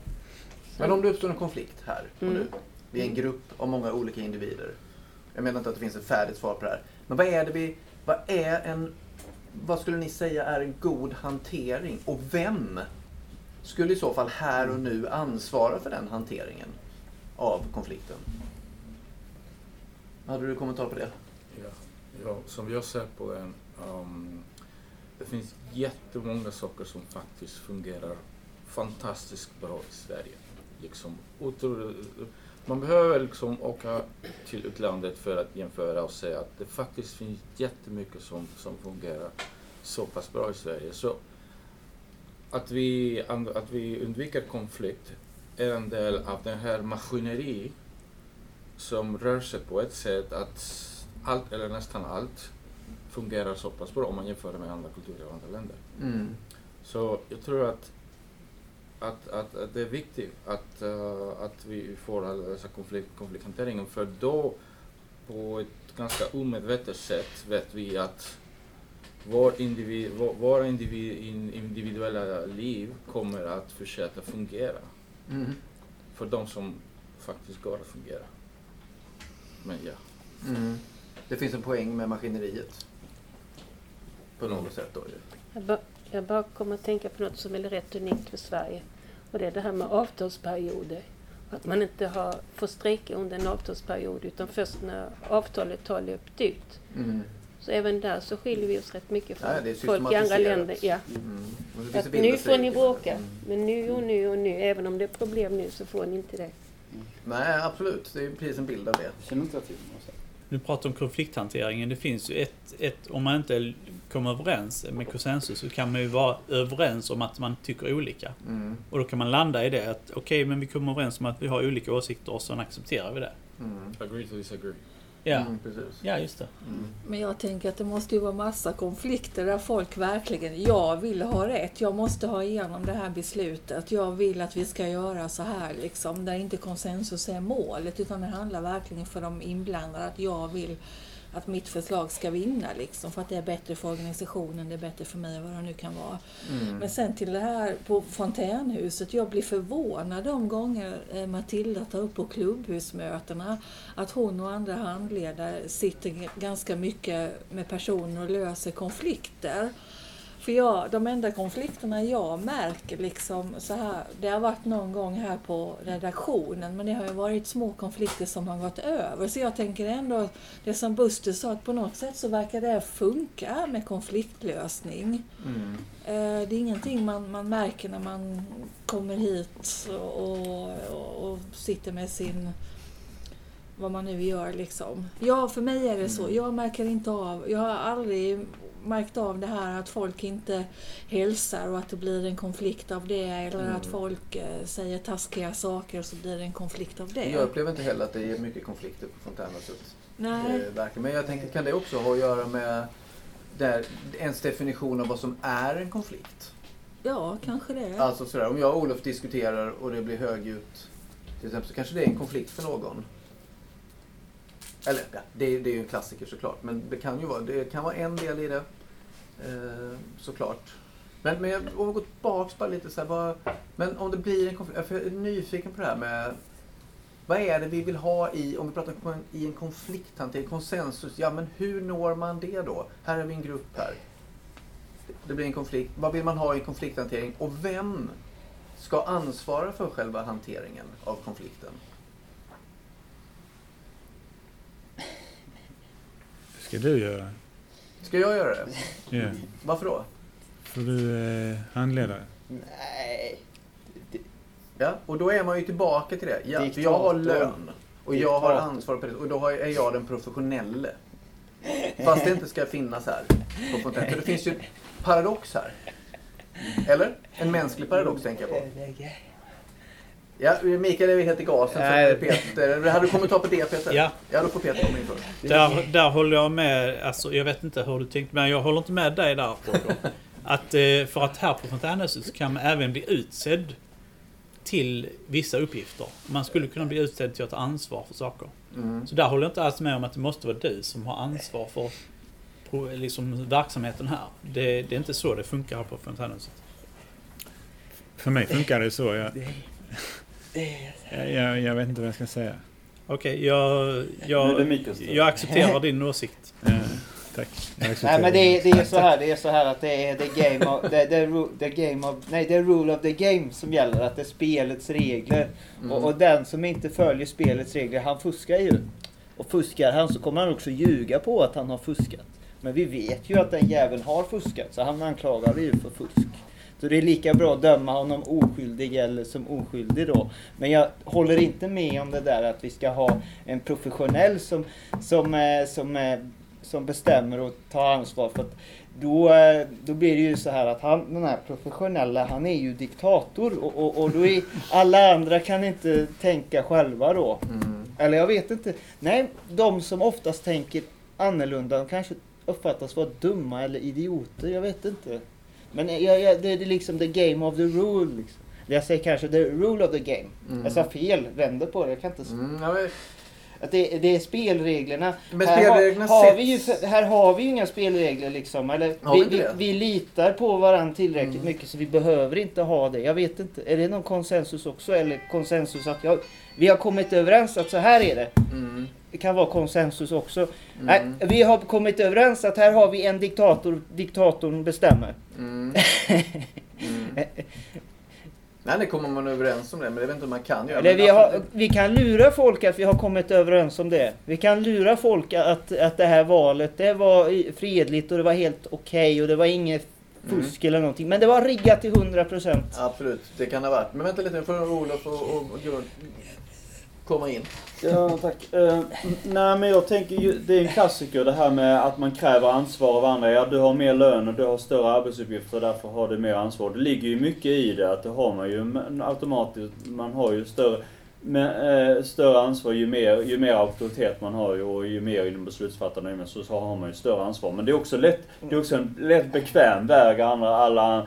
Men om det uppstår en konflikt här och Mm. nu. Vi är en grupp av många olika individer. Jag menar inte att det finns ett färdigt svar på det här. Men vad är det vi... Vad är en... Vad skulle ni säga är en god hantering? Och vem skulle i så fall här och nu ansvara för den hanteringen av konflikten? Hade du kommentar på det? Ja, ja, som jag ser på den, um, det finns jättemånga saker som faktiskt fungerar fantastiskt bra i Sverige. Liksom, otroligt, man behöver liksom åka till utlandet för att jämföra och säga att det faktiskt finns jättemycket som, som fungerar så pass bra i Sverige. Så att vi, att vi undviker konflikt är en del av den här maskineri som rör sig på ett sätt att allt, eller nästan allt, fungerar så pass bra om man jämför med andra kulturer och andra länder. Mm. Så jag tror att, att, att, att det är viktigt att, eh, att vi får dessa konflikt, konflikthanteringen för då på ett ganska omedvetet sätt vet vi att vår individ, vår, våra individ, in- individuella liv kommer att fortsätta fungera Mm. för de som faktiskt går att fungera. Men ja. Mm. Det finns en poäng med maskineriet. På något sätt då ju. Jag bara, kommer att tänka på något som är rätt unikt för Sverige. Och det är det här med avtalsperioder. Att man inte har, får strejka under en avtalsperiod utan först när avtalet har löpt ut. Mm. Så även där så skiljer vi oss rätt mycket från Ja, folk i andra länder. Ja. Mm. Att nu får ni strejker. bråka, Mm. men nu och nu och nu, även om det är problem nu så får ni inte det. Nej, absolut. Det är precis en bild av det. Känner inte jag till. Du pratar om konflikthanteringen. Det finns ju ett, ett, om man inte kommer överens med konsensus så kan man ju vara överens om att man tycker olika. Mm. Och då kan man landa i det att okej, men vi kommer överens om att vi har olika åsikter och så accepterar vi det. Mm. Agree to disagree. Ja, Mm, precis. ja just det. Mm. Men jag tänker att det måste ju vara massa konflikter där folk verkligen, jag vill ha rätt, jag måste ha igenom det här beslutet, jag vill att vi ska göra så här liksom, där inte konsensus är målet utan det handlar verkligen för de inblandade att jag vill att mitt förslag ska vinna liksom, för att det är bättre för organisationen, det är bättre för mig, vad det nu kan vara. Mm. Men sen till det här på fontänhuset. Jag blir förvånad de gånger eh, Matilda tar upp på klubbhusmötena att hon och andra handledare sitter ganska mycket med personer och löser konflikter. För jag, de enda konflikterna jag märker liksom så här, det har varit någon gång här på redaktionen men det har ju varit små konflikter som har gått över. Så jag tänker ändå, det som Buster sa, att på något sätt så verkar det funka med konfliktlösning. Mm. Eh, Det är ingenting man, man märker när man kommer hit och, och, och sitter med sin vad man nu gör liksom. Ja, för mig är det så. Mm. Jag märker inte av, jag har aldrig märkt av det här att folk inte hälsar och att det blir en konflikt av det eller Mm. att folk eh, säger taskiga saker och så blir det en konflikt av det. Jag upplever inte heller att det är mycket konflikter på fontänhuset. Nej. Men jag tänker, kan det också ha att göra med där, ens definition av vad som är en konflikt? ja kanske det. Alltså sådär, om jag och Olof diskuterar och det blir högljutt till exempel så kanske det är en konflikt för någon. Eller ja, det, det är ju en klassiker såklart. Men det kan ju vara, det kan vara en del i det. Eh, såklart. Men, men jag, om vi går tillbaka bara lite så här, vad, Men om det blir en konflikt. För jag är nyfiken på det här med vad är det vi vill ha i, om vi pratar om en, i en konflikthantering, konsensus. Ja men hur når man det då? Här har vi en grupp här. Det blir en konflikt. Vad vill man ha i en konflikthantering? Och vem ska ansvara för själva hanteringen av konflikten? Ska du göra. Ska jag göra det? Ja. Varför då? För du är handledare. Nej. Ja, och då är man ju tillbaka till det. Ja, för jag har lön. Och jag har ansvar på det. Och då är jag den professionelle. Fast det inte ska finnas här på Fontaine. För det finns ju en paradox här. Eller? En mänsklig paradox tänker jag på. Ja, Mikael är helt i gasen Nej. som Peter. Hade du kommentar på det Peter? Ja. Ja, då får Peter komma in först. Där, där håller jag med. Alltså, jag vet inte hur du tänkte, men jag håller inte med dig där. Att, eh, för att här på Fontänhuset så kan man även bli utsedd till vissa uppgifter. Man skulle kunna bli utsedd till att ta ansvar för saker. Mm. Så där håller jag inte alls med om att det måste vara du som har ansvar för liksom, verksamheten här. Det, det är inte så det funkar här på Fontänhuset. För mig funkar det så. Jag, jag, jag, jag vet inte vad jag ska säga. Okej, jag, det jag, tur. jag accepterar din åsikt. Eh, tack. Jag Nej men det är, det är så här, det är så här att det är the game of, är ru- the game of, nej det är rule of the game som gäller, att det är spelets regler. Mm. Och, och den som inte följer spelets regler, han fuskar ju. Och fuskar han så kommer han också ljuga på att han har fuskat. Men vi vet ju att den jäveln har fuskat, så han anklagar vi ju för fusk. Så det är lika bra att döma honom oskyldig eller som oskyldig då. Men jag håller inte med om det där att vi ska ha en professionell som, som, eh, som, eh, som bestämmer och tar ansvar. För att då, eh, då blir det ju så här att han, den här professionella, han är ju diktator och, och, och då är alla andra kan inte tänka själva då. Mm. Eller jag vet inte. Nej, de som oftast tänker annorlunda, de kanske uppfattas vara dumma eller idioter. Jag vet inte. Men jag, jag, det är liksom the game of the rule. Liksom. Jag säger kanske the rule of the game. Mm. Jag sa fel, vänder på det. Jag kan inte... Mm, ja, men, Att det, det är spelreglerna. Men här, spelreglerna har, har vi ju, här har vi ju inga spelregler liksom. Eller, vi vi, det? vi litar på varandra tillräckligt Mm. mycket så vi behöver inte ha det. Jag vet inte. Är det någon konsensus också? Eller konsensus att jag, vi har kommit överens att så här är det. mm. Kan vara konsensus också. Mm. Nej, vi har kommit överens att här har vi en diktator, diktatorn bestämmer. Mm. Mm. Nej, det kommer man överens om det, men det vet inte om man kan göra. Eller vi, har, vi kan lura folk att vi har kommit överens om det. Vi kan lura folk att, att det här valet det var fredligt och det var helt okej och det var inget Mm. fusk eller någonting. Men det var riggat till 100%. Absolut, det kan det ha varit. Men vänta lite, nu får Olof och, och, och komma in. Ja, tack. Uh, nej, men jag tänker ju, det är en klassiker det här med att man kräver ansvar av andra. Ja, du har mer lön och du har större arbetsuppgifter och därför har du mer ansvar. Det ligger ju mycket i det, att det har man ju automatiskt. Man har ju större, men, uh, större ansvar ju mer, ju mer auktoritet man har ju, och ju mer inom beslutsfattande så, så har man ju större ansvar. Men det är också lätt, det är också en lätt bekväm väg andra, alla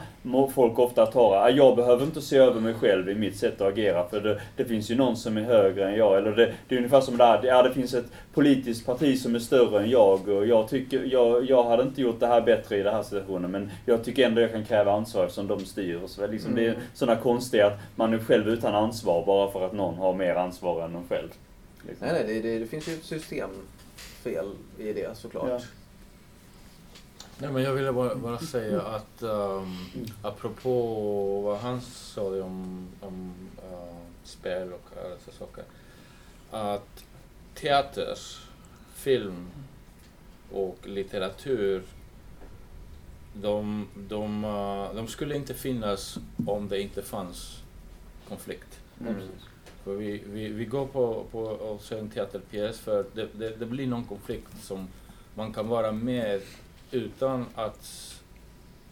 folk ofta tar. Ah, Jag behöver inte se över mig själv i mitt sätt att agera för det, det finns ju någon som är högre än jag. Eller det, det är ungefär som det här, ja det finns ett politiskt parti som är större än jag och jag tycker, jag, jag hade inte gjort det här bättre i den här situationen men jag tycker ändå jag kan kräva ansvar eftersom de styr och så. Liksom, Det är Mm. sådana konstiga att man är själv utan ansvar bara för att någon har mer ansvar än en själv. Liksom. Nej, nej, det, det, det finns ju ett systemfel i det såklart. Ja. Nej, men jag ville bara, bara säga att um, apropå vad han sa om, om uh, spel och alla dessa saker. Att teater, film och litteratur de, de, uh, de skulle inte finnas om det inte fanns konflikt. Mm. För vi, vi, vi går på, på och ser en teaterpjäs för det, det, det blir någon konflikt som man kan vara med utan att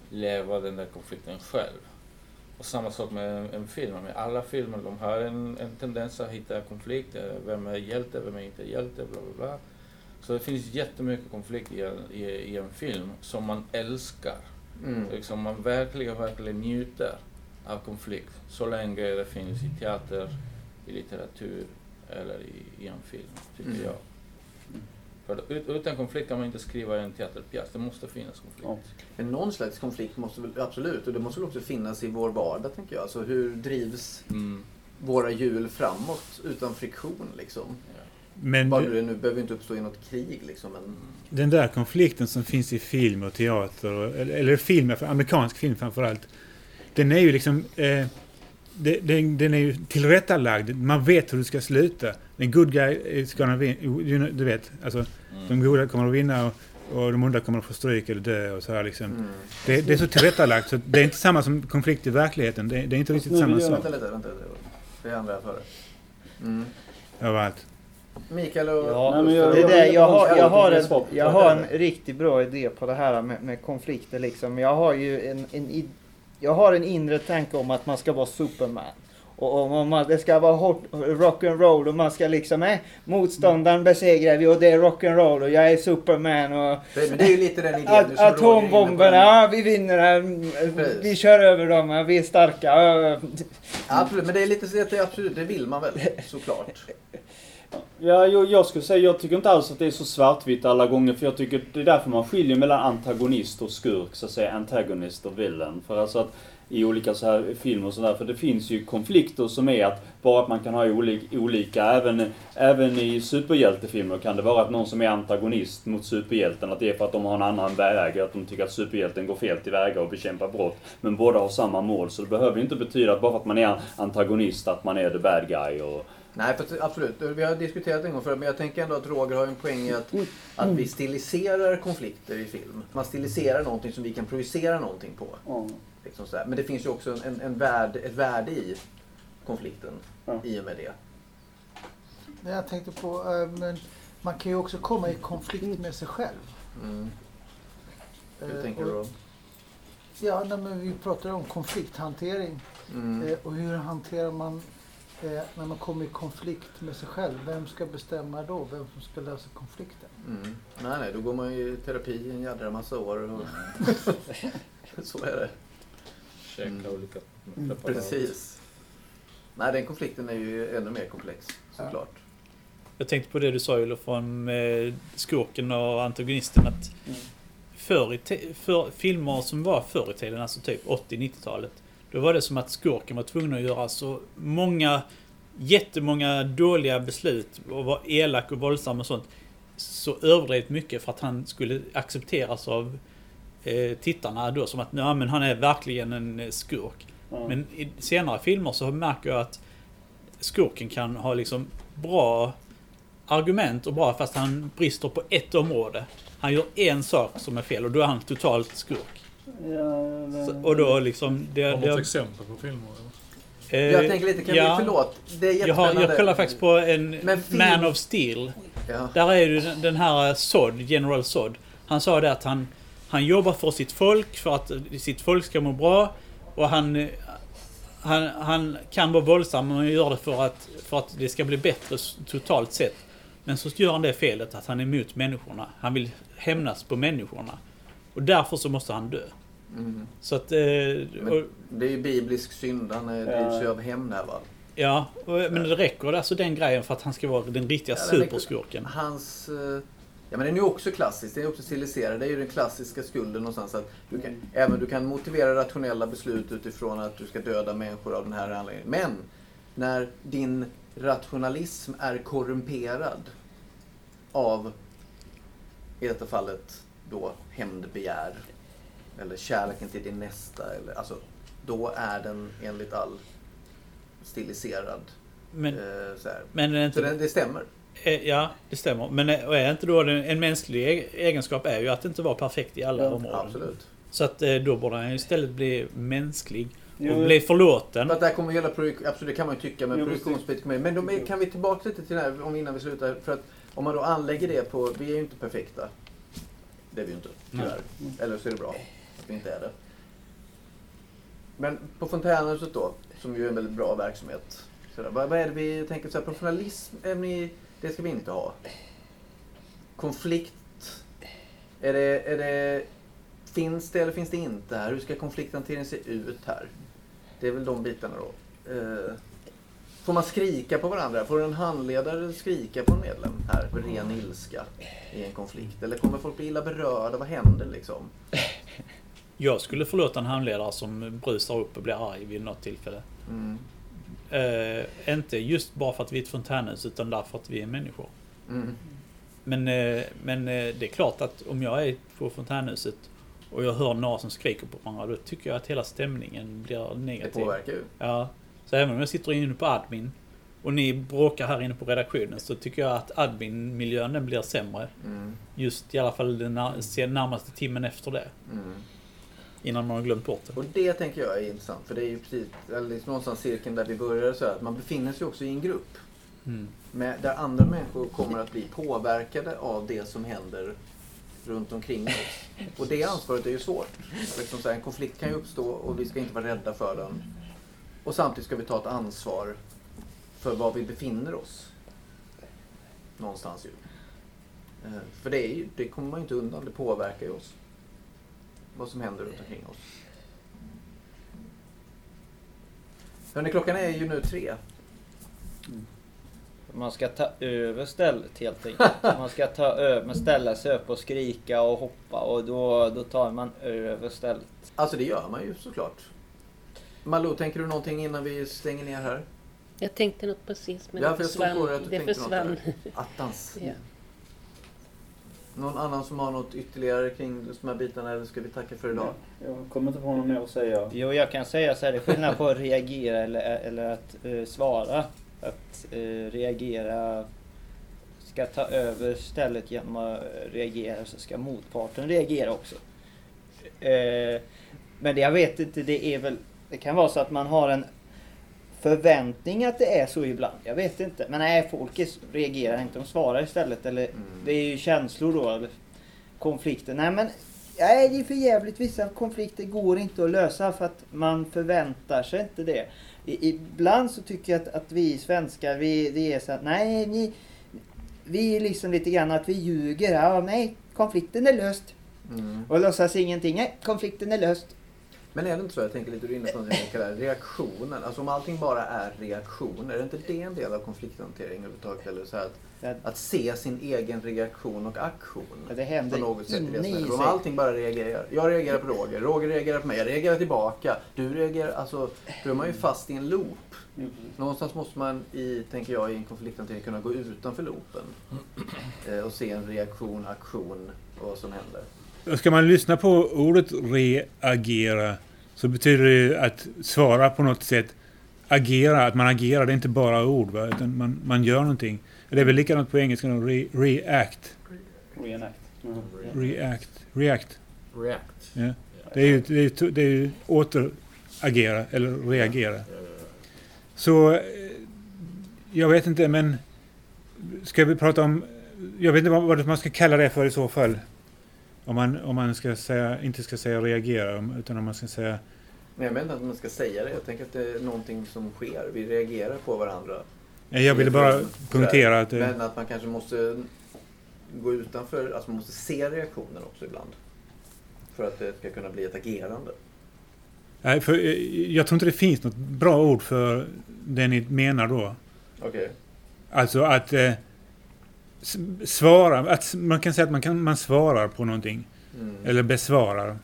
leva den där konflikten själv. Och samma sak med en, film. Med alla filmer de har en, en tendens att hitta konflikt. eh, Vem är hjälte, vem är inte hjälte, bla bla bla. Så det finns jättemycket konflikt i en, i, i en film som man älskar. Mm. Liksom man verkligen, verkligen njuter av konflikt. Så länge det finns i teater, i litteratur eller i, i en film, tycker Mm. jag. För ut, utan konflikt kan man inte skriva en teaterpjäs. Det måste finnas konflikt. Ja. Men någon slags konflikt måste väl absolut, och det måste väl också finnas i vår vardag tänker jag. Alltså hur drivs Mm. våra hjul framåt utan friktion liksom? Ja. Men Bara du- det nu behöver inte uppstå i något krig liksom. Men... den där konflikten som finns i film och teater, och- eller, eller film, för amerikansk film framförallt. Den är ju liksom... Eh, det, den, den är ju tillrättalagd. Man vet hur det ska sluta. Den good guy is gonna win. You know, Du vet, alltså Mm. de goda kommer att vinna och, och de onda kommer att få stryk eller dö och så här liksom. Mm. Det, det är så tillrättalagt så det är inte samma som konflikt i verkligheten. Det, det är inte riktigt Nu vill samma jag- sak Vänta lite, vänta lite. Det är andra före. Mm. överallt. Mikael och Ja, Nej, men jag- det jag där, jag, har, jag, har det är en, jag har en riktigt bra idé på det här med, med konflikter. Liksom. Jag har ju en, en, jag har en inre tanke om att man ska vara Superman. Och om man, det ska vara hot, rock and roll och man ska liksom, eh, motståndaren besegrar vi och det är rock and roll och jag är Superman och Det, det är ju lite den idén på. atombomberna, ja, vi vinner, vi Precis. kör över dem, vi är starka. Absolut, men det är lite så att det, absolut, det vill man väl såklart. Ja, jag, jag skulle säga, jag tycker inte alls att det är så svartvitt alla gånger för jag tycker det är därför man skiljer mellan antagonist och skurk, så att säga, antagonist och villain. För alltså att i olika så här filmer och sådär, för det finns ju konflikter som är att bara att man kan ha olika, olika även, även i superhjältefilmer kan det vara att någon som är antagonist mot superhjälten, att det är för att de har en annan väg, att de tycker att superhjälten går fel tillväga och bekämpar brott. Men båda har samma mål, så det behöver ju inte betyda att bara för att man är antagonist att man är the bad guy och Nej, för absolut. Vi har diskuterat en gång förut, men jag tänker ändå att Roger har en poäng i att, att vi stiliserar konflikter i film. Man stiliserar någonting som vi kan projicera någonting på. Liksom sådär. Men det finns ju också en, en värld, ett värde i konflikten Ja. i och med det. Det jag tänkte på, eh, men man kan ju också komma i konflikt med sig själv. Mm. Hur Eh, tänker och- du då? Ja, nej, men vi pratar om konflikthantering. Mm. Eh, och hur hanterar man eh, när man kommer i konflikt med sig själv? Vem ska bestämma då? Vem som ska lösa konflikten? Mm. Nej, nej, då går man ju i terapi en jädra massa år. Och... Så är det. Käka Mm. olika preparat. Precis. Nej, den konflikten är ju ännu mer komplex såklart. Jag tänkte på det du sa Olof om eh, skurken och antagonisten. Att Mm. te- för, filmer som var förr i tiden, alltså typ 80-90-talet. Då var det som att skurken var tvungen att göra så många jättemånga dåliga beslut och var elak och våldsam och sånt. Så överdrevet mycket för att han skulle accepteras av eh, tittarna då som att nej, men han är verkligen en eh, skurk. Ja. Men i senare filmer så märker jag att skurken kan ha liksom bra argument och bra fast han brister på ett område. Han gör en sak som är fel och då är han totalt skurk. Ja, Så, och då liksom... Det, Har du något exempel på filmer? eller? eh, Jag tänker lite, kan ja, vi, förlåt, det är jag, har, jag kollar faktiskt på en film- Man of Steel. Ja. Där är ju den, här Sod, General Sod. Han sa det att han, han jobbar för sitt folk, för att sitt folk ska må bra. Och han, eh, han, han kan vara våldsam, men han gör det för att, för att det ska bli bättre totalt sett. Men så gör han det felet att han är emot människorna. Han vill hämnas på människorna. Och därför så måste han dö. Mm. Så att... Eh, och, Det är ju biblisk synd, han är- drivs ju av hämnd här va. ja, och, men det räcker alltså den grejen för att han ska vara den riktiga Ja, den är- superskurken. Hans... eh, Ja men den är ju också klassisk, den är också stiliserad. Det är ju den klassiska skulden någonstans. Att du kan, även du kan motivera rationella beslut utifrån att du ska döda människor av den här anledningen. Men när din rationalism är korrumperad av, i detta fallet, då hämndbegär. Eller kärleken till din nästa. Eller, alltså, då är den enligt all stiliserad. Men, eh, så här. men är det inte... Så det, det stämmer. Eh, Ja, det stämmer. Men är och är inte då den- en mänsklig e- egenskap är ju att inte vara perfekt i alla Ja, områden. Absolut. Så att eh, då borde han istället bli mänsklig och Jo, bli förlåten. För att där kommer hela projek- absolut det kan man ju tycka med Jo, produktionsbit kommer in. Men de är, kan vi tillbaka lite till det här om innan vi slutar. För att om man då anlägger det på, vi är ju inte perfekta. Det är vi ju inte, tyvärr. Eller så är det bra vi inte är det. Men på Fontänhuset då, som ju är en väldigt bra verksamhet. Så där, vad, vad är det vi tänker så här, professionalism, är ni, det ska vi inte ha. Konflikt, är det, är det, finns det eller finns det inte här? Hur ska konflikthanteringen se ut här? Det är väl de bitarna då. Eh, får man skrika på varandra? Får en handledare skrika på en medlem här? För ren ilska i en konflikt? Eller kommer folk bli illa berörda? Vad händer liksom? Jag skulle förlåta en handledare som brusar upp och blir arg vid något tillfälle. Mm. Eh, inte just bara för att vi är ett fontänhus utan därför att vi är människor. Mm. Men, eh, men eh, det är klart att om jag är på fontänhuset och jag hör några som skriker på varandra då tycker jag att hela stämningen blir Det negativ. påverkar ju. Ja. Så även om jag sitter inne på admin och ni bråkar här inne på redaktionen så tycker jag att admin-miljön den blir sämre. Mm. Just i alla fall den närmaste timmen efter det. Mm. Innan man har glömt bort det. Och det tänker jag är intressant. För det är ju precis eller liksom någonstans cirkeln där vi började så här, att man befinner sig också i en grupp. Mm. Med, där andra människor kommer att bli påverkade av det som händer runt omkring oss. Och det ansvaret är ju svårt. Liksom så här, en konflikt kan ju uppstå och vi ska inte vara rädda för den. Och samtidigt ska vi ta ett ansvar för var vi befinner oss. Någonstans ju. Eh, För det, är ju, det kommer man ju inte undan, det påverkar ju oss. Vad som händer runt omkring oss. Hörni, klockan är ju nu tre. Man ska ta över stället helt enkelt. Man ska ta över, man ställa sig upp och skrika och hoppa och då, då tar man över stället. Alltså det gör man ju såklart. Malou, tänker du någonting innan vi stänger ner här? Jag tänkte något precis men Ja, det försvann. det försvann. Attans. Ja. Någon annan som har något ytterligare kring de här bitarna eller ska vi tacka för idag? Jag kommer inte på något mer att säga. Jo, jag kan säga så här, det är skillnad på att reagera eller, eller att eh, svara. Att eh, reagera ska ta över stället genom att reagera så ska motparten reagera också. Eh, men det jag vet inte, det är väl, det kan vara så att man har en förväntning att det är så ibland. Jag vet inte. Men nej, folk reagerar inte, de svarar istället. Eller Mm. det är ju känslor då, eller konflikter. Nej men, nej det är för jävligt. Vissa konflikter går inte att lösa för att man förväntar sig inte det. I, ibland så tycker jag att, att vi svenskar, vi, vi är så att nej, ni, vi är liksom lite grann att vi ljuger. Ja, nej, konflikten är löst. Mm. Och låtsas ingenting. Nej, konflikten är löst. Men är det inte så, jag tänker lite, du är inne på någonting jag kallar reaktionen. Alltså om allting bara är reaktioner, är inte det en del av konflikthantering överhuvudtaget? Eller så att, Det, att se sin egen reaktion och aktion det på händer något sätt i det Om allting bara reagerar. Jag reagerar på Roger, Roger reagerar på mig, jag reagerar tillbaka. Du reagerar, alltså då är man ju fast i en loop. Precis. Någonstans måste man i, tänker jag, i en konflikthantering kunna gå utanför loopen. Eh, och se en reaktion, aktion och vad som händer. Ska man lyssna på ordet reagera så betyder det ju att svara på något sätt. Agera, att man agerar, det är inte bara ord va? utan man, man gör någonting. Det är väl likadant på engelska, re, react. Reenact. Mhm. React. React. React. Ja. Det är ju, det är ju, det är ju återagera eller reagera. Så eh, jag vet inte men ska vi prata om jag vet inte vad, vad man ska kalla det för i så fall. Om man, om man ska säga, inte ska säga reagera utan om man ska säga Men jag menar inte att man ska säga det. Jag tänker att det är någonting som sker. Vi reagerar på varandra. Nej, Jag ville bara punktera att det, Men att man kanske måste gå utanför, alltså man måste se reaktionen också ibland. För att det ska kunna bli ett agerande. nej, för eh, jag tror inte det finns något bra ord för det ni menar då. Okej. Alltså att eh, svara, att man kan säga att man, kan, man svarar på någonting. Mm. Eller besvarar. Mm.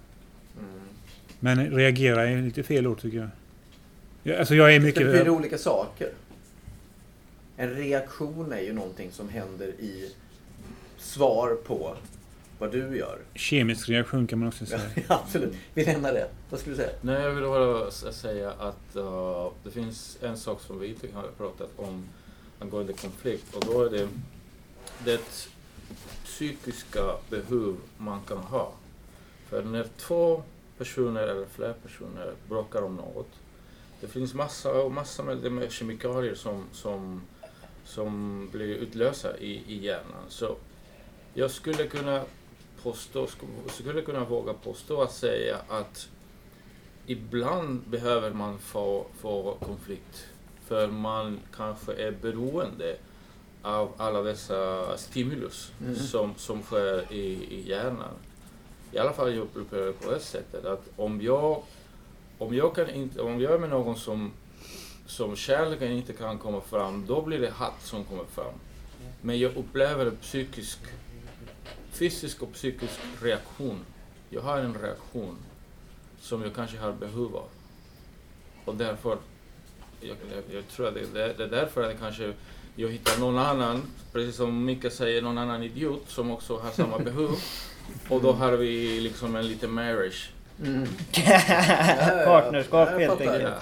Men reagera är lite fel ord tycker jag. jag alltså jag är Det mycket... betyder olika saker. En reaktion är ju någonting som händer i svar på vad du gör. Kemisk reaktion kan man också säga. Ja, absolut. Vi lämnar det. Vad skulle du säga? Nej, jag vill bara säga att uh, det finns en sak som vi inte har pratat om angående konflikt och då är det det psykiska behov man kan ha. För när två personer eller fler personer bråkar om något, det finns massa, massa med, med kemikalier som, som, som blir utlösta i, i hjärnan. Så jag skulle kunna påstå, skulle kunna våga påstå att säga att ibland behöver man få, få konflikt för man kanske är beroende av alla dessa stimulus Mm. som, som sker i, i hjärnan. I alla fall jag upplever det på det sättet att om jag, om jag, kan inte, om jag är med någon som, som kärleken inte kan komma fram, då blir det hat som kommer fram. Men jag upplever psykisk, fysisk och psykisk reaktion. Jag har en reaktion som jag kanske har behov av. Och därför, jag, jag, jag tror att det, det, det är därför att kanske jag hittar någon annan, precis som Mika säger, någon annan idiot som också har samma behov. Och då har vi liksom en liten marriage. Mm. Partnerskap Jag helt enkelt. Ja.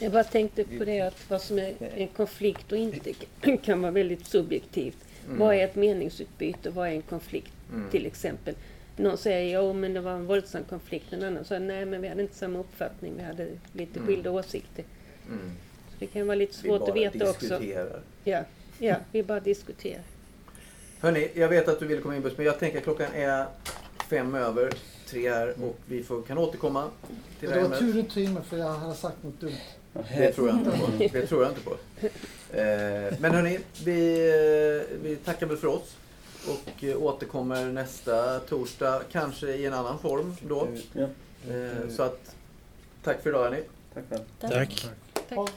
Jag bara tänkte på det att vad som är en konflikt och inte kan vara väldigt subjektivt. Mm. Vad är ett meningsutbyte? Vad är en konflikt Mm. till exempel? Någon säger ja men det var en våldsam konflikt. En annan säger nej men vi hade inte samma uppfattning. Vi hade lite Mm. skilda åsikter. Mm. Det kan vara lite svårt att veta också. diskuterar. Ja, ja, vi bara diskuterar. Hörni, jag vet att du vill komma in men jag tänker att klockan är fem över tre här och vi får, kan återkomma till det Det här var ämnet. tur du tog in för jag hade sagt något dumt. Det tror jag inte på. Det tror jag inte på. Eh, Men hörni, vi, eh, vi tackar väl för oss och eh, återkommer nästa torsdag, kanske i en annan form då. Så att, tack för idag hörni. tack själv. Tack. Tack.